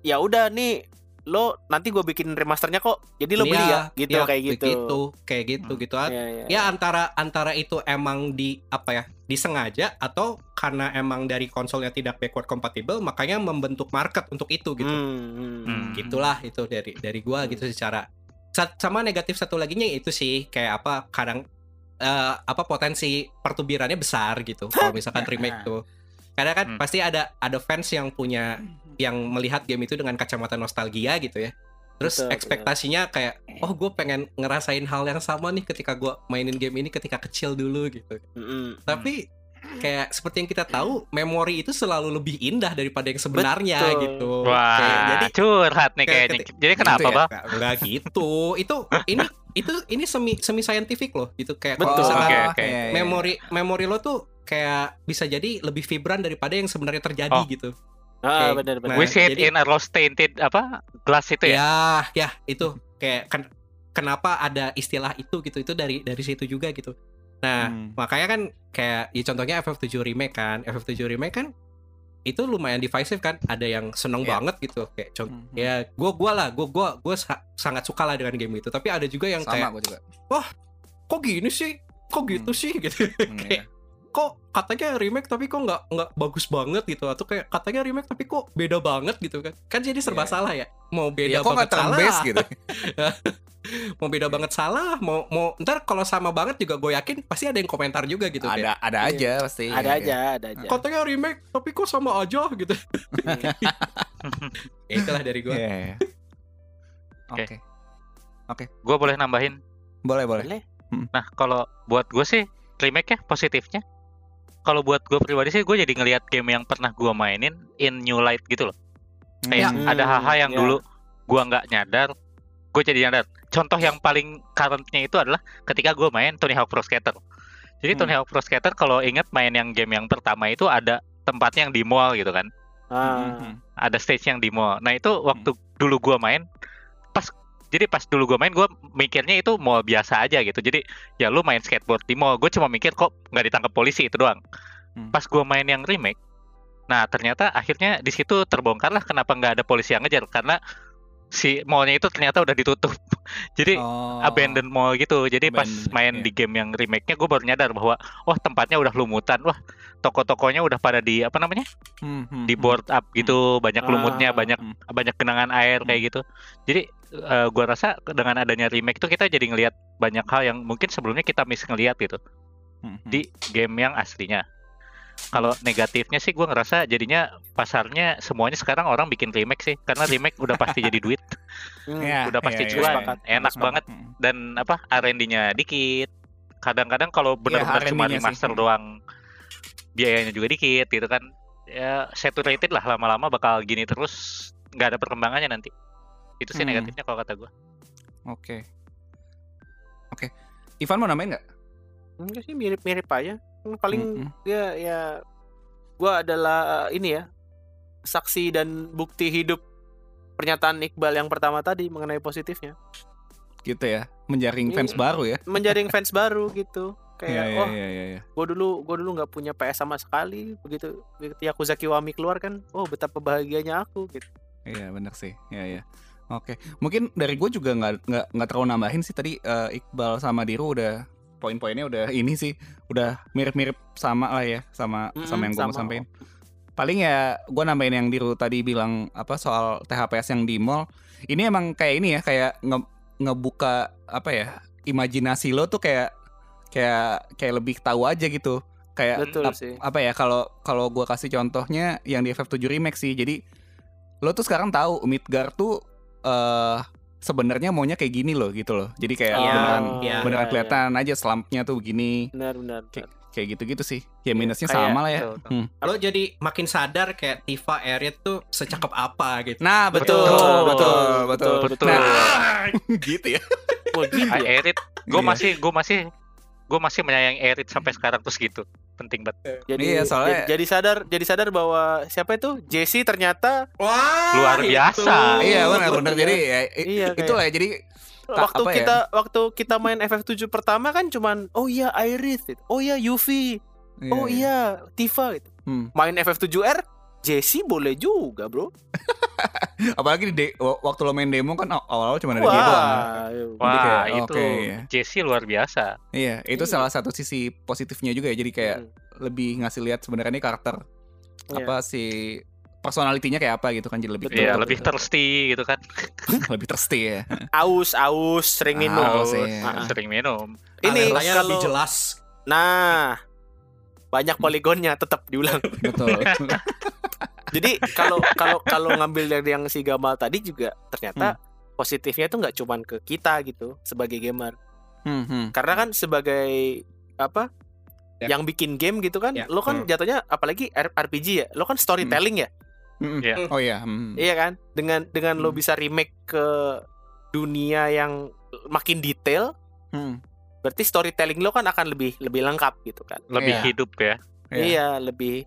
ya udah nih lo nanti gue bikin remasternya kok jadi lo beli ya gitu Iya, kayak gitu begitu, kayak gitu Hmm. gitu ya, ya, ya antara antara itu emang di apa ya disengaja atau karena emang dari konsolnya tidak backward compatible makanya membentuk market untuk itu gitu Hmm, hmm. Hmm. gitulah itu dari dari gua gitu secara sa- sama negatif satu laginya itu sih kayak apa kadang eh, apa potensi pertubirannya besar gitu kalau misalkan remake tuh karena kan Hmm. pasti ada ada fans yang punya yang melihat game itu dengan kacamata nostalgia gitu ya terus Betul, ekspektasinya kayak oh gue pengen ngerasain hal yang sama nih ketika gua mainin game ini ketika kecil dulu gitu Hmm. tapi kayak seperti yang kita tahu memori itu selalu lebih indah daripada yang sebenarnya Betul. gitu Wah, Kayak, jadi curhat nih kayak kayaknya. keti- Jadi kenapa, gitu ya? Bang? Nggak- gitu. Itu ini itu ini semi semi scientific loh gitu kayak kalau Betul. misalkan Oke, oke. iya, iya. memori memori lo tuh kayak bisa jadi lebih vibran daripada yang sebenarnya terjadi Oh. gitu. Ah Oke. benar benar Nah, We see it jadi- in a rose tainted apa glass itu ya? Ya, ya itu kayak ken- kenapa ada istilah itu gitu itu dari dari situ juga gitu. Nah, Hmm. makanya kan kayak ya contohnya FF7 remake kan. FF7 remake kan itu lumayan divisive kan. Ada yang seneng Iya. banget gitu kayak contoh Hmm. ya gua gua lah gua gua gua sa- sangat suka lah dengan game itu tapi ada juga yang sama kayak gue juga. kok gini sih kok gitu Hmm. sih gitu Hmm, Kayak, kok katanya remake tapi kok nggak nggak bagus banget gitu atau kayak katanya remake tapi kok beda banget gitu kan kan jadi serba Iya. salah ya mau iya. beda Ya, kok banget turn salah gitu? mau beda banget salah mau mau ntar kalau sama banget juga gue yakin pasti ada yang komentar juga gitu ada ada Iya. aja pasti. ada Iya, aja ada aja kayak, katanya remake tapi kok sama aja gitu ya itulah dari gue Iya, iya. Oke. Oke. Gue boleh nambahin. Boleh, boleh. Boleh. Nah, kalau buat gue sih remake ya positifnya. Kalau buat gue pribadi sih gue jadi ngelihat game yang pernah gue mainin in new light gitu loh. Kayak Hmm, ada hal-hal yang ya. dulu gue nggak nyadar, gue jadi nyadar. Contoh yang paling currentnya itu adalah ketika gue main Tony Hawk Pro Skater. Jadi Hmm. Tony Hawk Pro Skater kalau ingat main yang game yang pertama itu ada tempatnya yang di mall gitu kan. Ah. Mhm. ada stage yang di mall. Nah itu waktu dulu gua main jadi pas dulu gua main gua mikirnya itu mall biasa aja gitu. Jadi ya lu main skateboard di mall, gue cuma mikir kok nggak ditangkap polisi itu doang. Hmm. Pas gua main yang remake, nah ternyata akhirnya di situ terbongkar lah kenapa nggak ada polisi yang ngejar karena si mallnya itu ternyata udah ditutup. jadi Oh. abandoned mall gitu. Jadi pas Abandoned, main iya. di game yang remake-nya gue baru nyadar bahwa wah tempatnya udah lumutan, wah toko-tokonya udah pada di apa namanya? Hmm, hmm, di hmm. board up gitu, banyak lumutnya, Ah. banyak Hmm. banyak genangan air kayak gitu. Jadi eh, gua rasa dengan adanya remake tuh kita jadi ngelihat banyak hal yang mungkin sebelumnya kita miss ngelihat gitu Hmm, hmm. di game yang aslinya. Kalau negatifnya sih gua ngerasa jadinya pasarnya semuanya sekarang orang bikin remake sih karena remake udah pasti jadi duit Hmm. Ya, udah pasti iya, iya, cuan, iya. enak Sepakat. banget. Hmm. dan apa R&D-nya dikit. Kadang-kadang kalau benar-benar cuma R&D-nya sih. remaster Hmm. doang biayanya juga dikit gitu kan. Ya saturated lah lama-lama bakal gini terus nggak ada perkembangannya nanti. Itu sih Hmm. negatifnya kalau kata gua. Oke. Oke. Ivan mau nambahin nggak? Enggak sih mirip-mirip aja. Hmm, Paling Mm-mm. dia ya gua adalah eh, ini ya saksi dan bukti hidup pernyataan Iqbal yang pertama tadi mengenai positifnya. gitu ya. Menjaring Iya. fans baru ya. Menjaring fans baru gitu. kayak Iya, iya, oh iya, iya, iya. gue dulu gue dulu nggak punya PS sama sekali begitu begitu Yakuza Kiwami keluar kan oh betapa bahagianya aku gitu Iya bener sih, iya iya. Oke, mungkin dari gue juga nggak nggak nggak terlalu nambahin sih tadi eh, Iqbal sama Diru udah poin-poinnya udah ini sih, udah mirip-mirip sama lah ya sama Mm-mm, sama yang gue mau sampein. Paling ya gue nambahin yang Diru tadi bilang apa soal THPS yang di mall. Ini emang kayak ini ya, kayak nge- ngebuka apa ya imajinasi lo tuh kayak kayak kayak lebih tahu aja gitu. Kayak betul ap- sih apa ya kalau kalau gue kasih contohnya yang di FF7 remake sih jadi lo tuh sekarang tahu Midgar tuh eh sebenarnya maunya kayak gini loh gitu loh jadi kayak Iya, beneran iya. beneran iya. kelihatan aja slumpnya tuh begini benar benar Kayak- benar. kayak gitu-gitu sih ya minusnya kayak- sama lah ya betul, betul. Hmm. Lo jadi makin sadar kayak Tifa Aerith tuh secakep apa gitu. nah betul Betul, betul betul betul, betul. Nah, gitu ya Wah, gitu ya. Erit, gue Iya. masih gue masih gue masih menyayangi Erit sampai sekarang terus gitu. Penting banget. jadi Iya, soalnya- jadi, jadi sadar jadi sadar bahwa siapa itu Jesse ternyata Wah, Luar itu. biasa. iya benar benar jadi ya Iya, itulah ya jadi waktu apa ya? kita waktu kita main FF7 pertama kan cuman oh iya Iris oh iya Yuffie oh iya Tifa gitu Hmm. main FF7R Jesse boleh juga bro apalagi di de- waktu lo main demo kan aw- awal-awal cuma ada dia doang wah Wah kayak, itu oke, ya. Jesse luar biasa. iya itu Iya. salah satu sisi positifnya juga ya jadi kayak Hmm, lebih ngasih lihat sebenarnya ini karakter iya. apa si personalitinya kayak apa gitu kan jadi lebih Betul, Iya lebih thirsty gitu kan. lebih thirsty ya aus aus sering minum Aus, iya. Ah. sering minum. ini Alertanya lebih kalau jelas. nah banyak poligonnya tetap diulang betul jadi kalau kalau kalau ngambil dari yang si Gamal tadi juga ternyata positifnya itu nggak cuman ke kita gitu sebagai gamer Hmm, hmm. karena kan sebagai apa Ya. yang bikin game gitu kan Ya. lo kan Hmm. jatuhnya apalagi R- RPG ya lo kan storytelling ya Hmm, hmm. Iya. oh iya hmm. iya kan dengan dengan lo Hmm. bisa remake ke dunia yang makin detail Hmm. berarti storytelling lo kan akan lebih lebih lengkap gitu kan Lebih Iya. hidup ya. Iya. iya lebih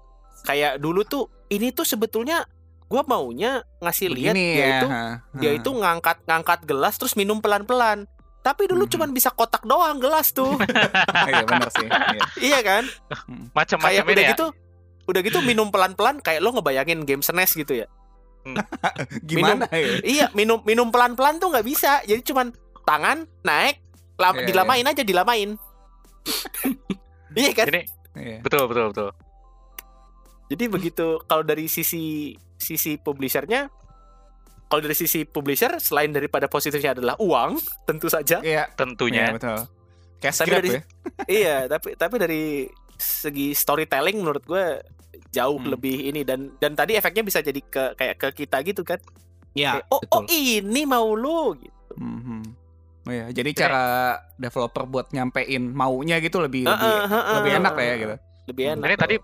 kayak dulu tuh ini tuh sebetulnya gua maunya ngasih lihat dia ya itu ha, dia itu ngangkat ngangkat gelas terus minum pelan-pelan. Tapi dulu Mhm. cuman bisa kotak doang gelas tuh. Iya benar sih iya. iya kan? Kayak Macam-macam udah ini ya. gitu udah gitu minum pelan-pelan kayak lo ngebayangin game SNES gitu ya. Gimana ya? iya minum minum pelan-pelan tuh nggak bisa. Jadi cuman tangan naik lam- Iya, dilamain aja dilamain. Iya kan? Ini Iya. betul betul betul. Jadi begitu kalau dari sisi sisi publishernya kalau dari sisi publisher selain daripada positifnya adalah uang tentu saja iya iya, Tentunya. betul cash Tapi dari- ya iya tapi tapi dari segi storytelling menurut gue jauh Hmm. lebih ini dan dan tadi efeknya bisa jadi ke kayak ke kita gitu kan Ya, Kayak, oh oh ini mau lu gitu Hmm, hmm. Oh iya, jadi cara developer buat nyampein maunya gitu lebih lebih, Heeh, heeh, lebih enak lah ya gitu. lebih Hmm. enak Ini tadi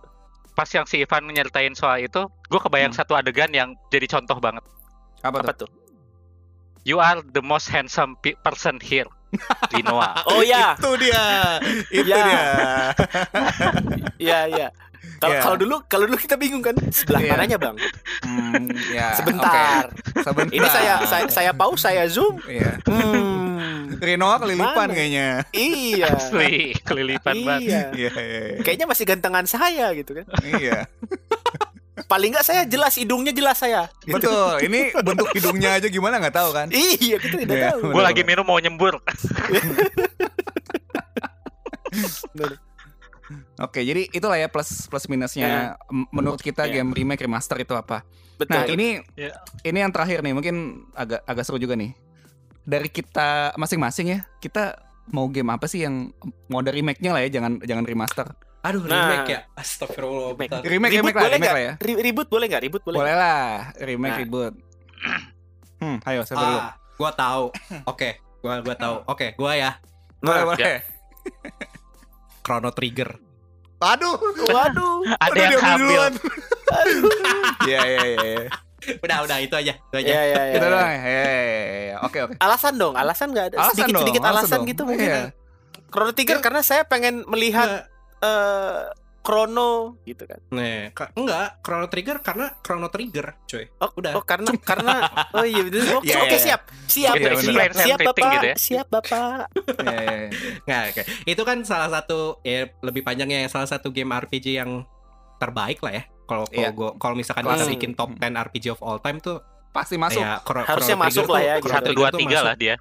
pas yang si Ivan nyeritain soal itu, gue kebayang Hmm. satu adegan yang jadi contoh banget. Apa, apa tuh? tuh You are the most handsome pe- person here, Rinoa. oh ya Itu dia. Itu Ya. dia. iya iya kalau kalau dulu kalau dulu kita bingung kan sebelah Iya. mananya bang Hmm, ya. sebentar oke. Sebentar. ini saya saya saya pause saya zoom Iya. hmm, Rinoa kelilipan Mana? kayaknya. iya Asli, kelilipan banget. iya Iya, iya, iya. kayaknya masih gantengan saya gitu kan Iya. paling nggak saya jelas hidungnya jelas saya gitu. Betul. Ini bentuk hidungnya aja gimana nggak tahu kan? iya kita tidak Iya. tahu Gue lagi minum mau nyembur. Oke, jadi itulah ya plus plus minusnya M- menurut kita Iya. game remake remaster itu apa. betul Nah, ini Iya. ini yang terakhir nih, mungkin agak agak seru juga nih. Dari kita masing-masing ya, kita mau game apa sih yang mau dari remake-nya lah ya, jangan jangan remaster. Aduh, Nah. remake ya. Astagfirullah. Remake. bentar. Remake remake lah, boleh remake nggak? lah ya. Ri- ribut boleh nggak ribut boleh Boleh lah, remake Nah. reboot. Hmm, ayo dulu? Ah, gua tahu. Oke, gua gua tahu. Oke, gua ya. Boleh, Nah, boleh. Chrono Trigger. Aduh, waduh Ada yang hamil. Iya, iya, iya, iya. Udah, udah itu aja. Itu aja. ya ya ya, ya. doang. ya. Oke, oke. alasan dong alasan nggak ada Alasan sedikit dong, sedikit alasan, dong. gitu mungkin Iya. Chrono Trigger karena saya pengen melihat Nggak, eh Chrono gitu kan. Nah, ka- enggak, Chrono Trigger karena Chrono Trigger, coy. Oh, Udah. oh karena karena oh iya betul. Oke, Iya, oke siap. Siap, Iya, siap, bener. siap, Bapak. gitu ya. Siap, Bapak. Iya, iya. Nggak, oke. Itu kan salah satu ya lebih panjangnya salah satu game RPG yang terbaik lah ya. Kalau kalau gua kalau misalkan Klasik. kita bikin top 10 RPG of all time tuh Pasti masuk. ya Chrono- Harusnya Chrono masuk Trigger lah ya, gitu. Satu dua tiga masuk. lah dia.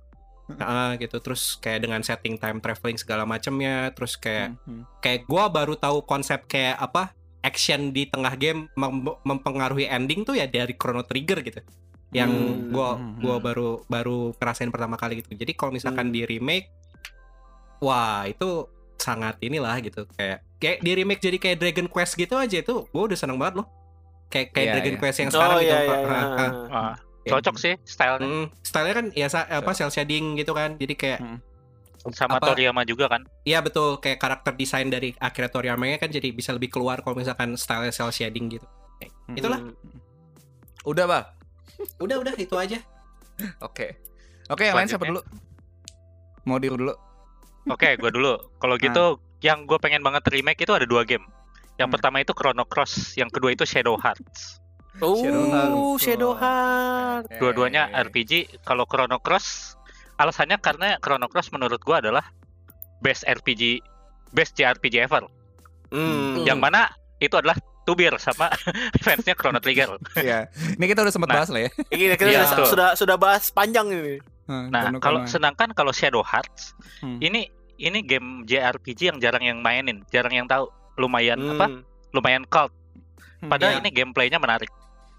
Ah, gitu terus kayak dengan setting time traveling segala macamnya terus kayak Hmm, hmm. kayak gua baru tahu konsep kayak apa action di tengah game mem- mempengaruhi ending tuh ya dari Chrono Trigger gitu yang Hmm. gua Hmm. gua baru baru ngerasain pertama kali gitu jadi kalau misalkan Hmm. di remake wah itu sangat inilah gitu kayak kayak di remake jadi kayak Dragon Quest gitu aja itu gua udah seneng banget loh kayak kayak Iya, Dragon iya. Quest yang sekarang Oh gitu iya iya. Iya. Ah, Ya, cocok sih stylenya mm, stylenya kan ya apa cel shading gitu kan jadi kayak sama apa- Toriyama juga kan. Iya betul kayak karakter desain dari Akira Toriyama kan jadi bisa lebih keluar kalau misalkan style cel shading gitu. Kayak Hmm. Itulah. Udah, Bang. Udah udah itu aja. Oke. Oke, yang lain siapa dulu? Mau diru dulu. Oke, gue dulu. Kalau gitu, yang gue pengen banget remake itu ada dua game. Yang Hmm. pertama itu Chrono Cross, yang kedua itu Shadow Hearts. Oh, Shadow Shadow Hearts. Heart. Dua-duanya RPG. Kalau Chrono Cross, alasannya karena Chrono Cross menurut gue adalah best RPG, best JRPG ever. Hmm. Yang mana itu adalah Tubir sama fansnya Chrono Trigger. Iya. Ini kita udah sempat Nah. bahas lah ya. Ini kita Iya, sudah, betul. sudah sudah bahas panjang ini. Nah, kalau sedangkan kalau Shadow Hearts, Hmm. ini ini game JRPG yang jarang yang mainin, jarang yang tahu. Lumayan apa? Hmm. Lumayan cult. Padahal Iya. ini gameplaynya menarik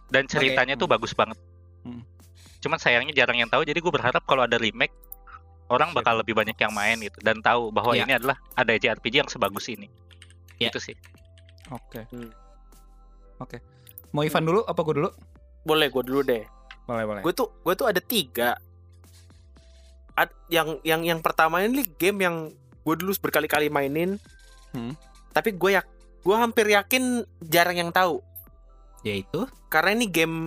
dan ceritanya tuh Hmm. bagus banget. Hmm. Cuman sayangnya jarang yang tahu. Jadi gue berharap kalau ada remake orang bakal lebih banyak yang main gitu dan tahu bahwa Iya. ini adalah ada JRPG yang sebagus ini. Iya. Itu sih. Oke. Hmm. Oke. Mau Ivan dulu apa gue dulu? Boleh gue dulu deh. Boleh, boleh. Gue tuh gue tuh ada tiga. Ad- yang yang yang pertama ini game yang gue dulu berkali-kali mainin. Hmm. Tapi gue ya gue hampir yakin jarang yang tahu. Yaitu Karena ini game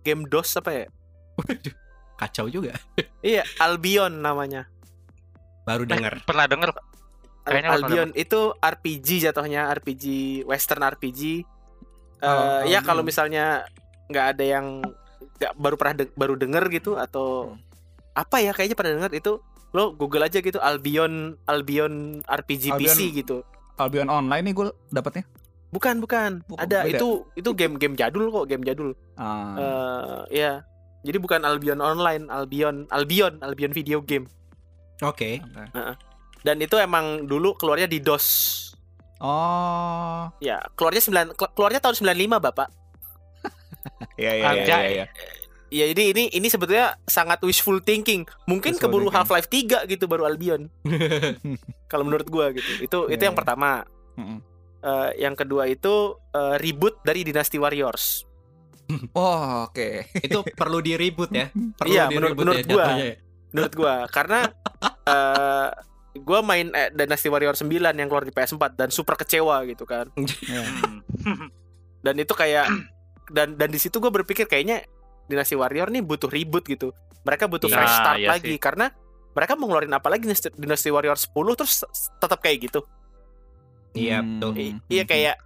game DOS apa ya? kacau juga. Iya, Albion namanya. Baru dengar. Pernah denger Al- Kayaknya pernah Albion itu RPG jatuhnya, RPG Western RPG. Eh Oh, ya Albion. kalau misalnya nggak ada yang nggak baru pernah de- baru denger gitu atau Hmm. Apa ya kayaknya pada denger itu lo Google aja gitu Albion Albion RPG Albion- PC gitu. Albion Online nih gue dapatnya. Bukan bukan. Bukan, ada beda. itu itu game-game jadul kok, game jadul. Ah. Eh ya. Jadi bukan Albion Online, Albion Albion Albion video game. Oke. Oke. Dan itu emang dulu keluarnya di DOS. Oh. Ya, keluarnya 9 kelu- keluarnya tahun 95, Bapak. Iya, iya, iya, iya. Ya jadi ini ini sebetulnya sangat wishful thinking. Mungkin Wishful keburu thinking. Half-Life 3 gitu baru Albion. Kalau menurut gua gitu. Itu itu Iya, yang iya. pertama. Mm-mm. Eh, yang kedua itu eh, reboot dari Dynasty Warriors. Oh, oke. Itu perlu di reboot ya. Perlu Iya, di menurut- reboot menurut ya gua. ya. Menurut gua karena eh gua main eh, Dynasty Warriors 9 yang keluar di PS4 dan super kecewa gitu kan. Iya. Hmm. Dan itu kayak dan dan di situ gua berpikir kayaknya Dynasty Warrior nih butuh reboot gitu. Mereka butuh Iya, fresh start iya lagi sih. karena mereka mau ngeluarin apa lagi Dynasty Warrior 10 terus tetap kayak gitu. Iya, Hmm. betul. I- iya kayak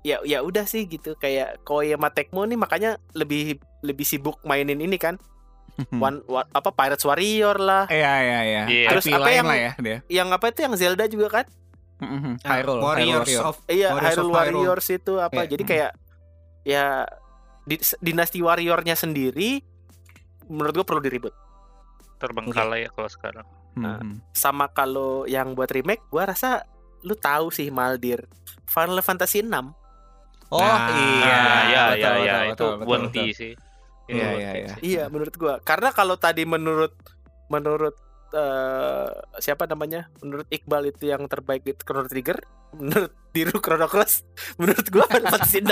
ya ya udah sih gitu kayak Koei sama Tecmo nih makanya lebih lebih sibuk mainin ini kan Hmm. One, wa- apa Pirates Warrior lah Iya, iya, iya. Iya. Terus IP apa lain yang- lah ya dia. yang apa itu yang Zelda juga kan Mm-mm. Ah, Hyrule, Warriors Hyrule of iya Warriors of Hyrule Hyrule. Warriors itu apa Iya. jadi Hmm. kayak ya Dinasti Warriornya sendiri menurut gua perlu di reboot Terbengkalai ya kalau sekarang. Mm-mm. sama kalau yang buat remake gua rasa lu tahu sih Maldir Final Fantasy 6 Oh, Nah, iya. Ah, ya, Betul, ya, ya, betul, itu betul, sih. Iya, iya, iya. Iya, menurut gua. Karena kalau tadi menurut menurut eh, siapa namanya? Menurut Iqbal itu yang terbaik di Chrono Trigger, menurut Diru Chrono Cross, menurut gua Final Fantasy 6.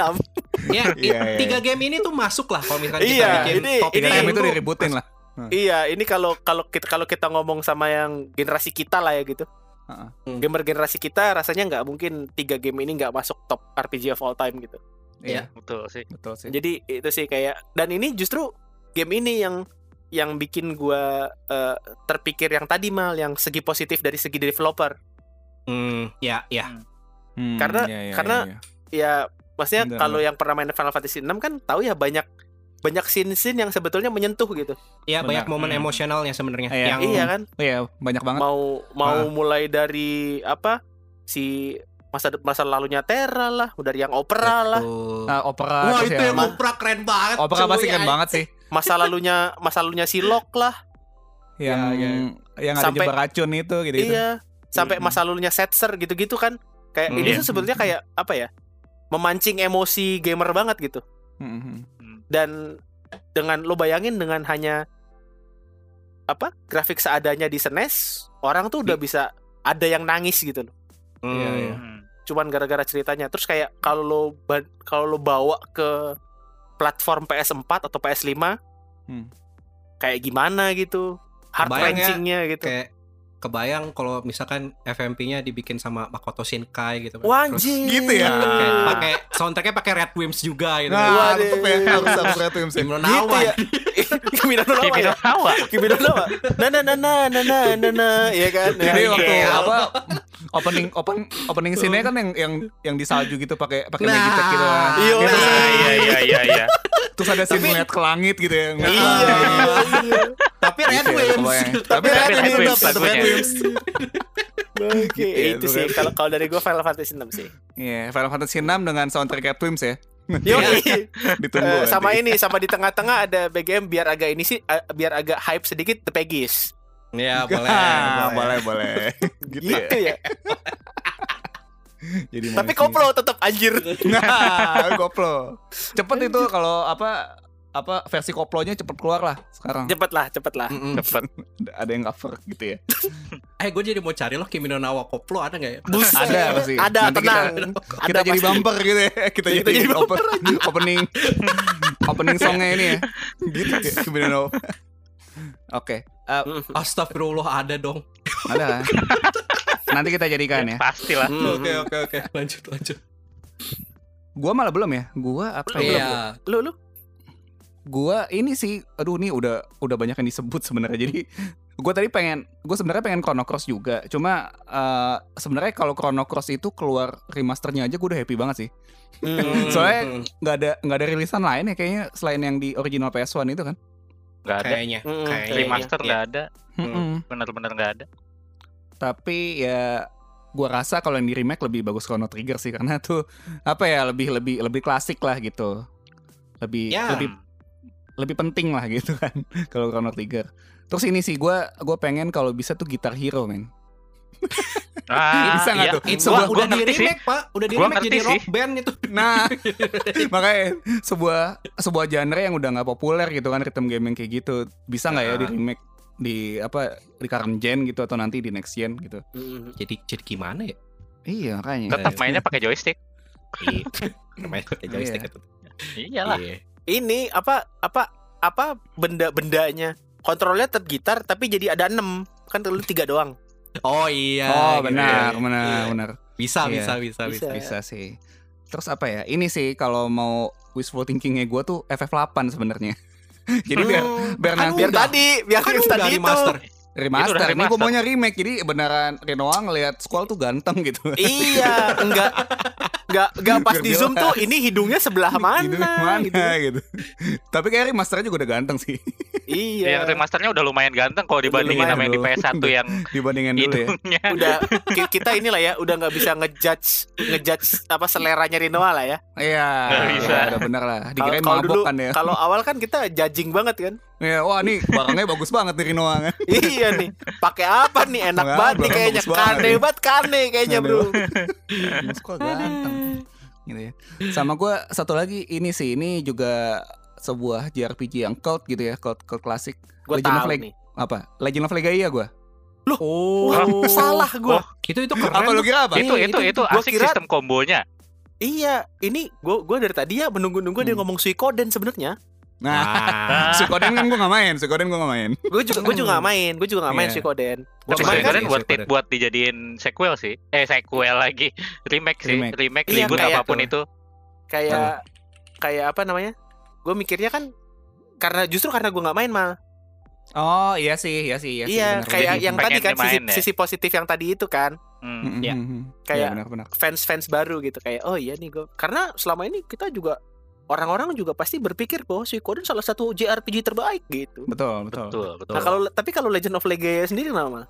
Ya, Iya, iya, tiga game ini tuh masuk lah kalau misalkan kita Iya, bikin ini- top ini- Tiga game 10 itu diributin lah. iya, ini kalau kalau kita kalau kita ngomong sama yang generasi kita lah ya gitu. Heeh. Hmm. Gamer generasi kita rasanya nggak mungkin tiga game ini nggak masuk top RPG of all time gitu. Iya, Betul sih. betul sih. Jadi itu sih kayak dan ini justru game ini yang yang bikin gua eh, terpikir yang tadi mal yang segi positif dari segi developer. Hmm, ya, ya. Hmm, Karena- iya, iya, karena- iya, iya. Ya, maksudnya kalau yang pernah main Final Fantasy 6 kan tahu ya banyak banyak scene-scene yang sebetulnya menyentuh gitu. Iya, banyak momen Hmm. emosionalnya sebenarnya Iya. yang Iya kan? Oh iya, banyak banget. Mau mau Ah. mulai dari apa? Si masa masa lalunya Terra lah, dari yang opera lah. Nah, opera Wah, itu ya, yang opera keren banget. opera pasti keren banget sih. Masa lalunya masa lalunya si Locke lah. Yang Ya, yang ada Sampai- racun itu gitu. Iya, sampai masa lalunya Setzer gitu-gitu kan. Kayak Hmm. ini tuh sebetulnya kayak apa ya? Memancing emosi gamer banget gitu. Hmm, Dan dengan lo bayangin dengan hanya apa? Grafik seadanya di SNES, orang tuh udah bisa ada yang nangis gitu loh. Hmm. Cuman gara-gara ceritanya. Terus kayak kalau lo kalau lo bawa ke platform PS4 atau PS5 Hmm. kayak gimana gitu. Heart Kebayang ya, wrenchingnya gitu. Kayak kebayang kalau misalkan FMP-nya dibikin sama Makoto Shinkai gitu kan. Wah, Terus anjing. Gitu ya? pakai soundtracknya pakai Red Wimps juga gitu. Nah, Waduh. tetep ya harus harus Red Wimps ya. Gitu nawa? ya. Kimi no Nawa ya. no Nawa. Kimi no Nawa. Na na na na na na na na ya kan. Jadi Ya, waktu iya. apa opening open opening scene kan yang yang yang di salju gitu pakai pakai Nah. Magitech gitu kan. Iya. Gitu. Nah, iya iya iya iya. Terus ada scene ngeliat ke langit gitu ya. Iya. langit. iya. Tapi Red Gitu Wimps. kebayang. Tapi Tapi Red Wimps Wimps tetep Red. Wimps. Oke, Iya, itu sih kan. kalau kalau dari gua Final Fantasy 6 sih. Iya, Final Fantasy 6 dengan soundtrack Red Wimps ya. Yo, Ditunggu. Eh, sama nanti. ini sama di tengah-tengah ada BGM biar agak ini sih eh, biar agak hype sedikit The Peggies. Ya, boleh. Boleh. boleh, boleh. gitu ya. Gitu ya. Jadi Tapi koplo tetap anjir. Nah, koplo. Cepet itu kalau apa apa versi koplonya cepet keluar lah sekarang. Cepet lah, cepet lah. Mm-mm. Cepet. Ada yang cover gitu ya. Eh, gue jadi mau cari loh Kimi no Nawa koplo ada nggak ya? Buset. Ada pasti. Ada, Nanti tenang. Kita, Ada kita jadi pasti. bumper gitu ya. Kita Kita jadi, jadi open- opening opening songnya ini ya. Gitu ya. Kemudian apa? Oke, eh, Mm. Astagfirullah ada dong. ada kan? Nanti kita jadikan ya. Pastilah. Mm. Oke, oke, oke. Lanjut, lanjut. Gua malah belum ya. Gua apa ya? Iya. Lu lu Gua ini sih, aduh nih udah udah banyak yang disebut sebenarnya. Jadi gue tadi pengen, gue sebenarnya pengen Chrono Cross juga. Cuma eh, sebenarnya kalau Chrono Cross itu keluar remasternya aja gue udah happy banget sih. Hmm. Soalnya nggak ada nggak ada rilisan lain ya kayaknya selain yang di original PS1 itu kan. Nggak ada. kayaknya. Mm, Kayaknya. Remaster Iya. nggak ada. Mm-mm. Bener-bener nggak ada. Tapi ya gua rasa kalau yang di remake lebih bagus Chrono Trigger sih karena tuh apa ya lebih lebih lebih klasik lah gitu. Lebih Ya. lebih lebih penting lah gitu kan kalau Chrono Trigger. Terus ini sih gua gua pengen kalau bisa tuh Guitar Hero men. Ah, Bisa nggak iya. tuh? Itu Gua- udah, gua di ngerti sih. remake, Pak. Udah di remake jadi sih. rock band itu. Nah, makanya sebuah sebuah genre yang udah nggak populer gitu kan rhythm gaming kayak gitu bisa nggak ya di Ah. remake di apa di current gen gitu atau nanti di next gen gitu. Mm. Jadi jadi gimana ya? Iya makanya. Tetap mainnya pakai joystick. Iya. Namanya pakai joystick Iya. itu. Iyalah. Iya. Ini apa apa apa benda-bendanya kontrolnya tetap gitar tapi jadi ada enam kan dulu tiga doang. Oh iya. oh gitu benar benar Iya. benar Bisa, Iya. bisa, bisa, bisa. Bisa. bisa sih. Terus apa ya? Ini sih kalau mau wishful thinkingnya gue tuh FF8 sebenarnya. Jadi biar Hmm. biar Kan nanti biar tadi biar Kan tadi itu. remaster. remaster. Ini gue maunya remake. Jadi beneran Renoa ngelihat Squall tuh ganteng gitu. Iya, enggak enggak enggak pas Biar di zoom tuh ini hidungnya sebelah mana, mana gitu. gitu. Tapi kayak remasternya juga udah ganteng sih Iya. Yang remasternya udah lumayan ganteng kalau dibandingin sama yang di dulu. PS1 yang dibandingin dulu ya. Udah ki- kita inilah ya, udah nggak bisa ngejudge ngejudge apa seleranya Rinoa lah ya. Iya, Nggak bisa. udah bener lah. Kalau Dikirain kalau mabok dulu kan ya. kalau awal kan kita judging banget kan. Ya, wah nih barangnya bagus banget nih Rinoa kan. iya nih, pakai apa nih enak Pakai banget nih kayaknya. Kane banget kane kayaknya, Bro. Mas Squall ganteng. Gitu ya. Sama gue satu lagi ini sih ini juga sebuah JRPG yang cult gitu ya, cult cult klasik. Gua Legend of Leg- nih. Apa? Legend of Legaia gue. Oh. Wah, salah gua. Itu itu keren. Apa lu kira apa? itu itu itu itu gua asik kira- sistem kombonya. Iya, ini gua gua dari tadi ya menunggu-nunggu dia Hmm. ngomong Suikoden sebenarnya. Nah. Suikoden kan gue gak main, Suikoden gue gak main. Gue juga gue juga gak main, gue juga gak main Iya. Suikoden. Tapi kan Suikoden Suikoden. buat dijadiin sequel sih. Eh sequel lagi. Remake sih. Remake. Remake, Iya, reboot apa pun tuh. itu. kayak kayak apa namanya? Gue mikirnya kan karena justru karena gue nggak main mal. Oh iya sih, iya sih, iya sih. iya, benar, kayak benar. yang tadi kan sisi, ya? sisi positif yang tadi itu kan. Hmm. Ya. Kayak- ya, benar-benar. fans-fans baru gitu kayak oh iya nih gue karena selama ini kita juga orang-orang juga pasti berpikir bahwa Suikoden salah satu JRPG terbaik gitu. Betul, betul. Betul, betul. Nah kalau tapi kalau Legend of Legaia sendiri nama?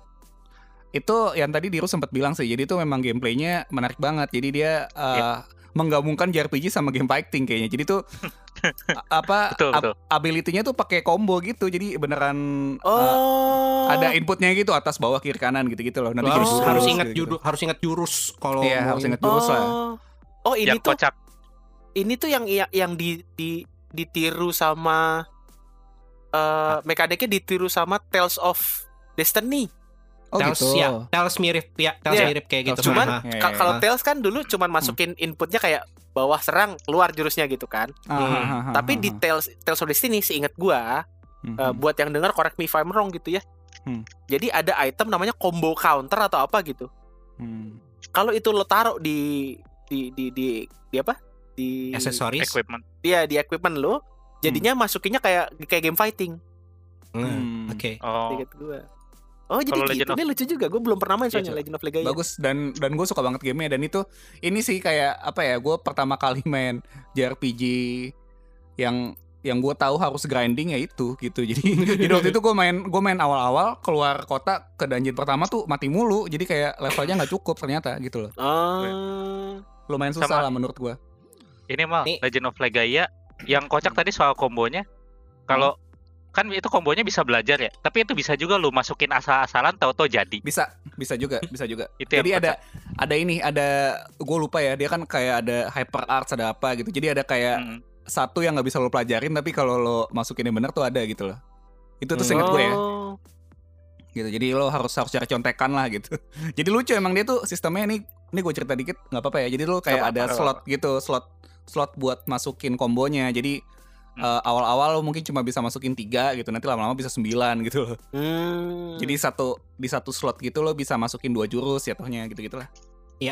Itu yang tadi Diru sempat bilang sih. Jadi itu memang gameplaynya menarik banget. Jadi dia uh, Iya. menggabungkan JRPG sama game fighting kayaknya. Jadi tuh apa Betul, ab- betul. ability-nya tuh pakai combo gitu. Jadi beneran uh, Oh. ada inputnya gitu atas bawah kiri kanan gitu-gitu loh. Nanti harus jurus harus ingat jurus, harus ingat jurus kalau Iya, harus ingat jurus lah. Oh. Oh ini yang tuh kocak. ini tuh yang yang, yang di, di ditiru sama eh mekaniknya ditiru sama Tales of Destiny. Oh Tales, gitu. ya, Tales mirip ya, Tales Iya. mirip kayak gitu. Cuman Aha. Iya, iya, kalau iya. Tales kan dulu cuman masukin inputnya kayak bawah serang keluar jurusnya gitu kan. Ah, ah, ah, ah, Tapi di. Tales Tales of Destiny seingat gua Mhm. eh, buat yang dengar correct me if I'm wrong gitu ya. Hmm. Jadi ada item namanya combo counter atau apa gitu. Hmm. Kalau itu lo taruh di di di di, di apa? Di aksesoris. Equipment. Iya, di equipment lo, jadinya masukinnya kayak kayak game fighting. Hmm, Hmm. Oke. Oh. Ingat gua. Oh jadi Kalau gitu. Legend of- Ini lucu juga. Gue belum pernah main soalnya Iya, Legend of Legaia. bagus dan dan gue suka banget gamenya dan itu ini sih kayak apa ya gue pertama kali main JRPG yang yang gue tahu harus grinding ya itu gitu jadi jadi waktu itu gue main gue main awal-awal keluar kota ke dungeon pertama tuh mati mulu jadi kayak levelnya nggak cukup ternyata gitu loh Ah. lumayan susah Sama- lah menurut gue Ini mal. Legend of Legaia yang kocak tadi soal kombonya. Kalau kan itu kombonya bisa belajar ya, tapi itu bisa juga lu masukin asal-asalan tahu-tahu jadi. bisa bisa juga bisa juga Itu jadi ada kocak. ada ini ada gue lupa ya dia kan kayak ada hyper arts ada apa gitu jadi ada kayak Mm. satu yang nggak bisa lo pelajarin tapi kalau lo masukin yang benar tuh ada gitu loh itu tuh Hmm. seinget gue ya Oh. gitu jadi lo harus harus cari contekan lah gitu jadi lucu emang dia tuh sistemnya ini ini gue cerita dikit nggak apa-apa ya jadi lo kayak Nggak ada apa-apa, slot gitu slot slot buat masukin kombonya jadi Hmm. eh, awal-awal lo mungkin cuma bisa masukin tiga gitu nanti lama-lama bisa sembilan gitu loh Hmm. jadi satu di satu slot gitu lo bisa masukin dua jurus ya tohnya gitu gitulah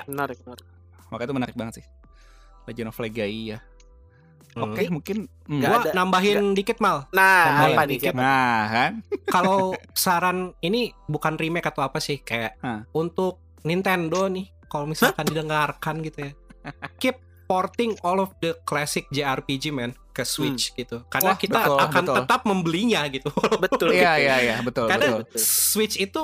menarik, menarik. makanya itu menarik banget sih Legend of Legaia Hmm. oke mungkin hmm. Gua ada- nambahin dikit mal. Nah, Tambahin apa nih? dikit. Nah kan Kalau saran ini bukan remake atau apa sih kayak Hah. untuk Nintendo nih. Kalau misalkan didengarkan gitu ya. Keep porting all of the classic JRPG man ke Switch gitu. Karena Wah, kita betul, akan betul. tetap membelinya gitu. Betul. iya iya iya betul Karena betul Switch itu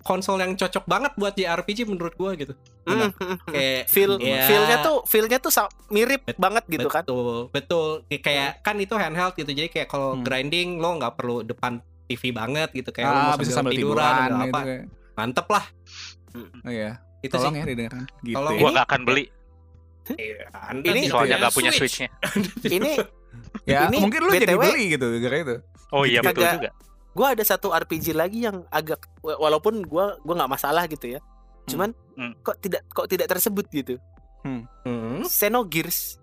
konsol yang cocok banget buat JRPG menurut gua gitu. Hmm, hmm, hmm. Kayak feel ya, feelnya tuh feelnya tuh mirip Bet- banget gitu kan betul, betul. Kayak kan itu handheld gitu. Jadi kayak kalau Hmm. grinding lo nggak perlu depan TV banget gitu kayak lo ah mau bisa sambil tiduran, atau gitu apa. kayak. Mantep lah. oh iya Itu tolong sih. ya didengarkan gitu Tolong. Gua nggak akan beli Iya, Ini- soalnya punya nggak punya Switch. switchnya. ini ya Ini mungkin lu jadi beli gitu gara itu Oh iya betul juga. gue ada satu RPG lagi yang agak wa- walaupun gua gua nggak masalah gitu ya cuman Hmm. kok tidak kok tidak tersebut gitu Hmm? Xenogears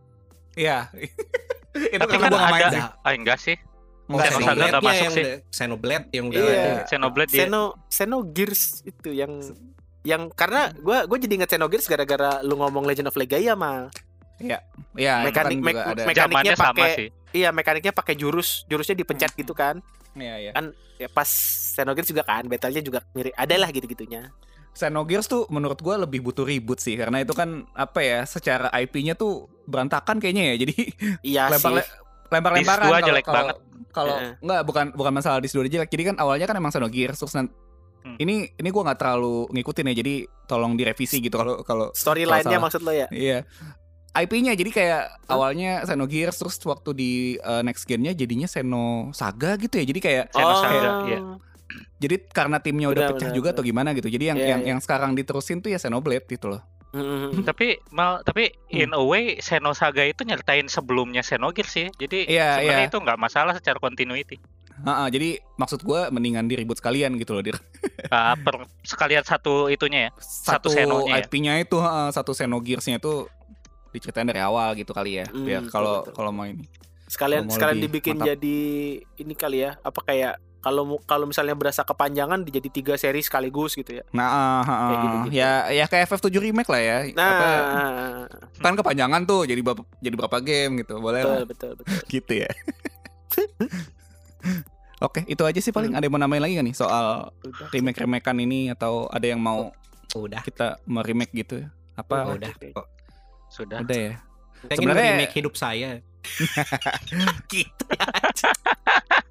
Iya. itu Tapi kan main ada, sih. ah enggak sih. Enggak sih. Xenosaga nggak masuk yang sih. udah- Xenoblade yang udah Iya. ada. Xenoblade dia. Xeno Xenogears itu yang yang karena gua gue jadi inget Xenogears gara-gara lu ngomong Legend of Legaia mah Iya, itu Mekanik- kan juga ada. mekaniknya sama pakai- sih. iya mekaniknya pakai jurus jurusnya dipencet Hmm. gitu kan Iya, iya. kan ya pas Xenogears juga kan battlenya juga mirip ada lah gitu-gitunya Xenogears tuh menurut gua lebih butuh ribut sih karena itu kan apa ya secara IP-nya tuh berantakan kayaknya ya. Jadi iya lempar sih lempar-lemparan Dis dua kalau- jelek kalau- banget. Kalau Heeh. enggak bukan bukan masalah di dua jelek. Jadi kan awalnya kan emang Xenogears terus nan- Hmm. ini ini gua nggak terlalu ngikutin ya. Jadi tolong direvisi gitu kalau kalau storyline-nya Kalau maksud lo ya Iya. IP-nya jadi kayak awalnya Xenogears terus waktu di uh, next gen-nya jadinya Xeno Saga gitu ya. Jadi kayak Xenosaga, Oh. iya. jadi karena timnya udah Benar, pecah benar, juga benar. atau gimana gitu. Jadi yang Iya, yang iya. yang sekarang diterusin tuh ya Xenoblade gitu loh. Mm-mm. Tapi mal tapi Hmm. in a way Xenosaga itu nyertain sebelumnya Xenogears sih. Jadi Iya, sebenarnya iya. itu nggak masalah secara continuity. Heeh, jadi maksud gua mendingan diribut sekalian gitu loh. Dir. Ah, per sekalian satu itunya ya. Satu, ya? IP-nya itu heeh, satu Xenogears-nya itu diceritain dari awal gitu kali ya. Hmm, Biar kalau kalau mau ini. sekalian mau sekalian dibikin mantap. jadi ini kali ya apa kayak kalau kalau misalnya berasa kepanjangan dijadi tiga seri sekaligus gitu ya Nah, eh, heeh, Kayak gitu-gitu. ya ya kayak FF7 remake lah ya. nah Apa, kan kepanjangan tuh jadi berapa jadi berapa game gitu. Boleh betul lah. betul betul gitu ya. Oke, itu aja sih paling. Hmm. Ada yang mau nambahin lagi gak nih soal Udah. remake-remakean ini atau ada yang mau Udah. kita meremake gitu ya. Apa udah. Kok. Sudah. udah ya? Pengen Sebenarnya- remake hidup saya. gitu.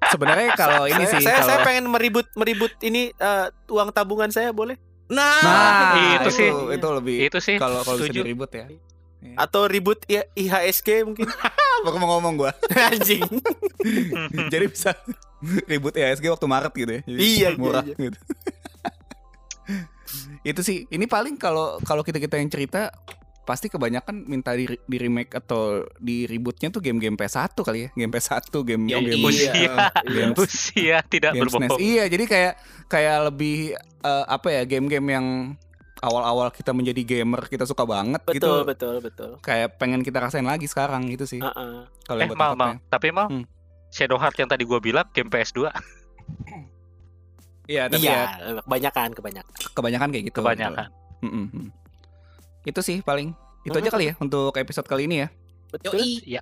Sebenarnya kalau ini saya, sih saya, saya kalau pengen meribut meribut ini eh, uang tabungan saya boleh Nah, Nah, itu sih. itu lebih Itu sih. kalau kalau bisa diribut ya. atau ribut I- IHSG mungkin Baru mau ngomong gua. anjing Jadi bisa ribut IHSG waktu Maret gitu ya. Jadi Iya, iya, murah iya. gitu. itu sih ini paling kalau kalau kita kita yang cerita pasti kebanyakan minta di, di remake atau di rebootnya tuh game-game PS1 kali ya game PS1 game Yang game, usia. game, Usia tidak game SNES. berbohong. iya jadi kayak kayak lebih eh, apa ya game-game yang awal-awal kita menjadi gamer kita suka banget betul gitu betul betul kayak pengen kita rasain lagi sekarang gitu sih Heeh. kalau Eh, mal, mal. Tapi mal, Hmm. Shadow Heart yang tadi gua bilang game PS2 Iya, tapi iya ya kebanyakan kebanyakan kebanyakan kayak gitu. kebanyakan. betul. Mm, mm. Itu sih paling. Itu aja kali ya untuk episode kali ini ya. betul Iya.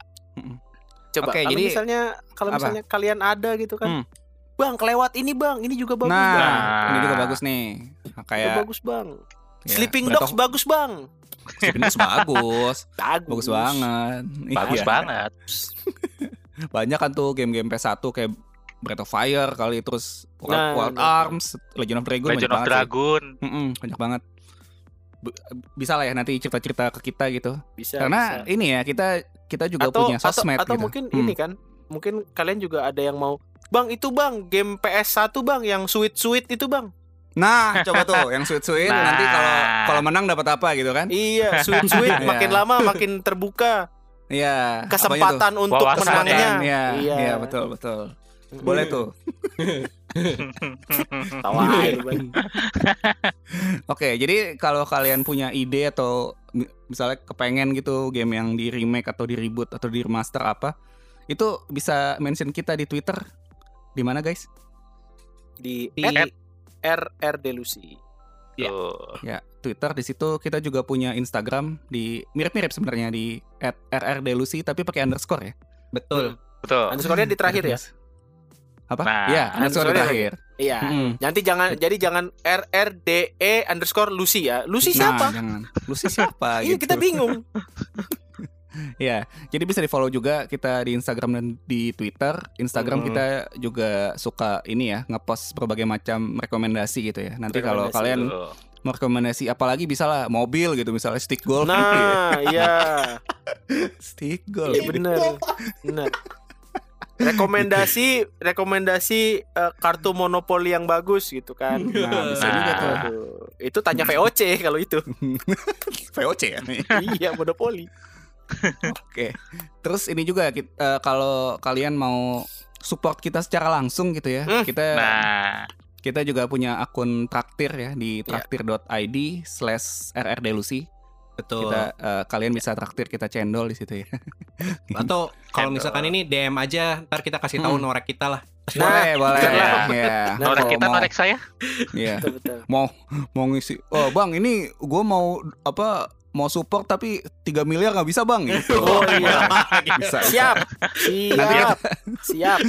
coba Oke, kalau jadi- misalnya kalau apa? misalnya kalian ada gitu Hmm. kan bang kelewat ini bang ini juga bagus nah, bang ini juga Nah. bagus nih. Nah, Itu kayak bagus bang ya, Sleeping Dogs bagus bang Sleeping Dogs bagus. bagus bagus banget. Bagus Iya. banget. Banyak kan tuh game-game PS1 kayak Breath of Fire kali terus Wild, Nah, Wild nah. Arms, Legend of Dragon Legend banyak of banget sih. Dragon. Banyak banget. Bisa lah ya nanti cerita-cerita ke kita gitu. bisa Karena bisa. ini ya kita kita juga atau punya atau, sosmed atau gitu. mungkin Hmm. ini kan mungkin kalian juga ada yang mau bang itu bang game PS1 bang yang sweet sweet itu bang Nah, coba tuh yang sweet-sweet Nah. nanti kalau kalau menang dapat apa gitu kan? iya sweet sweet Iya. makin lama makin terbuka Iya. kesempatan untuk Wawasan menangnya Iya, iya iya betul betul. Boleh tuh. Bang. Oke, jadi kalau kalian punya ide atau mi- misalnya kepengen gitu game yang di remake atau di reboot atau di remaster apa, itu bisa mention kita di Twitter. Di mana guys? di, Di- at RR Delusi Iya. Tuh. Ya, Twitter di situ kita juga punya Instagram di mirip-mirip sebenarnya di @rrdelusi tapi pakai underscore ya. Betul. Betul. underscore-nya di terakhir ya Apa? Nah, Iya, underscore di underscore-nya terakhir. iya Mm-mm. nanti jangan jadi jangan RRDE underscore Lucy ya Lucy Nah, siapa jangan. Lucy siapa iya gitu. kita bingung Ya, jadi bisa di follow juga kita di Instagram dan di Twitter. Instagram Mm-mm. kita juga suka ini ya ngepost berbagai macam rekomendasi gitu ya. Nanti kalau kalian Tuh. mau rekomendasi apalagi bisa lah mobil gitu misalnya stick golf. nah iya stick golf. Iya bener bener rekomendasi rekomendasi eh, kartu monopoli yang bagus gitu kan Nah, bisa juga tuh. Aduh, itu tanya VOC kalau itu VOC ya nih. iya monopoli Oke. Terus ini juga kit- eh, kalau kalian mau support kita secara langsung gitu ya. Hmm. Kita Nah, kita juga punya akun traktir ya di Iya. traktir.id slash rrdelusi. Betul. Kita eh, kalian bisa traktir kita cendol di situ ya. Atau kalau misalkan ini DM aja, ntar kita kasih tahu Hmm. norek kita lah. boleh, boleh. iya. Ya. Nah, norek kita mau- norek saya. Iya. Mau mau ngisi. Oh, Bang, ini gue mau apa mau support tapi 3 miliar nggak bisa, Bang gitu. Oh, iya. bisa. siap Nanti siap siap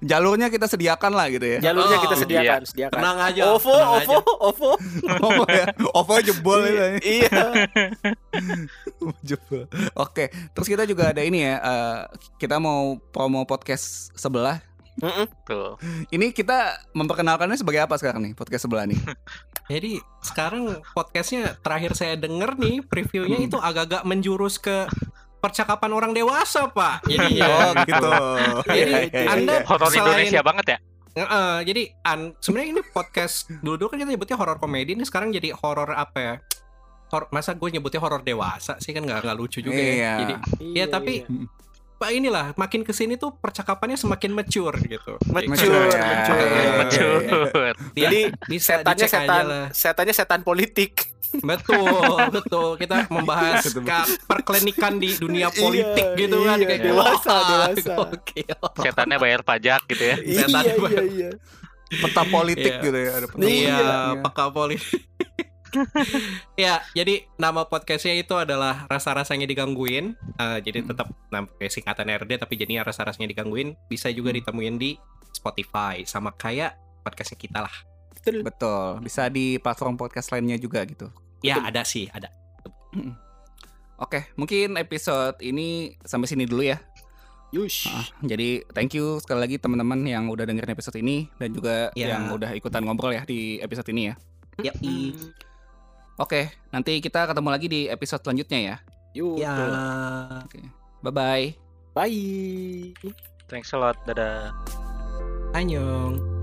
Jalurnya kita sediakan lah gitu ya. jalurnya Oh, kita sediakan sediakan Tenang aja. OVO tenang OVO aja. OVO OVO ya. OVO jebol itu. ya. iya Jebol. Oke, terus kita juga ada ini ya. eh, kita mau promo podcast sebelah. Mm-mm. Tuh. Ini kita memperkenalkannya sebagai apa sekarang nih podcast sebelah nih? Jadi sekarang podcastnya terakhir saya denger nih previewnya Hmm. itu agak-agak menjurus ke percakapan orang dewasa pak. Jadi Oh gitu. Jadi Iya, iya, Anda iya. Horor Selain- Indonesia banget ya. Heeh, jadi an, sebenarnya ini podcast dulu dulu kan kita nyebutnya horor komedi ini sekarang jadi horor apa ya? Hor, masa gue nyebutnya horor dewasa sih kan nggak nggak lucu juga Iya. ya. Jadi Ya, tapi- pak inilah makin ke sini tuh percakapannya semakin mature gitu. Mature, Mature, ya. mature. Iya, iya, Mature. Dia- Jadi bisa setannya setan lah. setannya setan politik Betul, betul. Kita membahas ke perklinikan di dunia politik Iya, gitu kan iya, kayak dewasa, wah, dewasa. gokil. Setannya bayar pajak gitu ya. Setan iya banget. iya iya Peta politik Iya. gitu ya. Ada peta Iya, politiknya. peka politik. ya, jadi nama podcastnya itu adalah rasa-rasanya digangguin. Eh, jadi Hmm. tetap nama kayak singkatan RD tapi jadinya rasa-rasanya digangguin. Bisa juga Hmm. ditemuin di Spotify sama kayak podcastnya kita lah. Betul. Betul. Bisa di platform podcast lainnya juga gitu. Ya Betul. ada sih, ada. Oke, mungkin episode ini sampai sini dulu ya. Yush. Ah, jadi thank you sekali lagi teman-teman yang udah dengerin episode ini dan juga Ya. yang udah ikutan ngobrol ya di episode ini ya. Ya, i. Oke, nanti kita ketemu lagi di episode selanjutnya ya. Yuk. Ya. Bye bye. Bye. Thanks a lot. Dadah. Annyeong.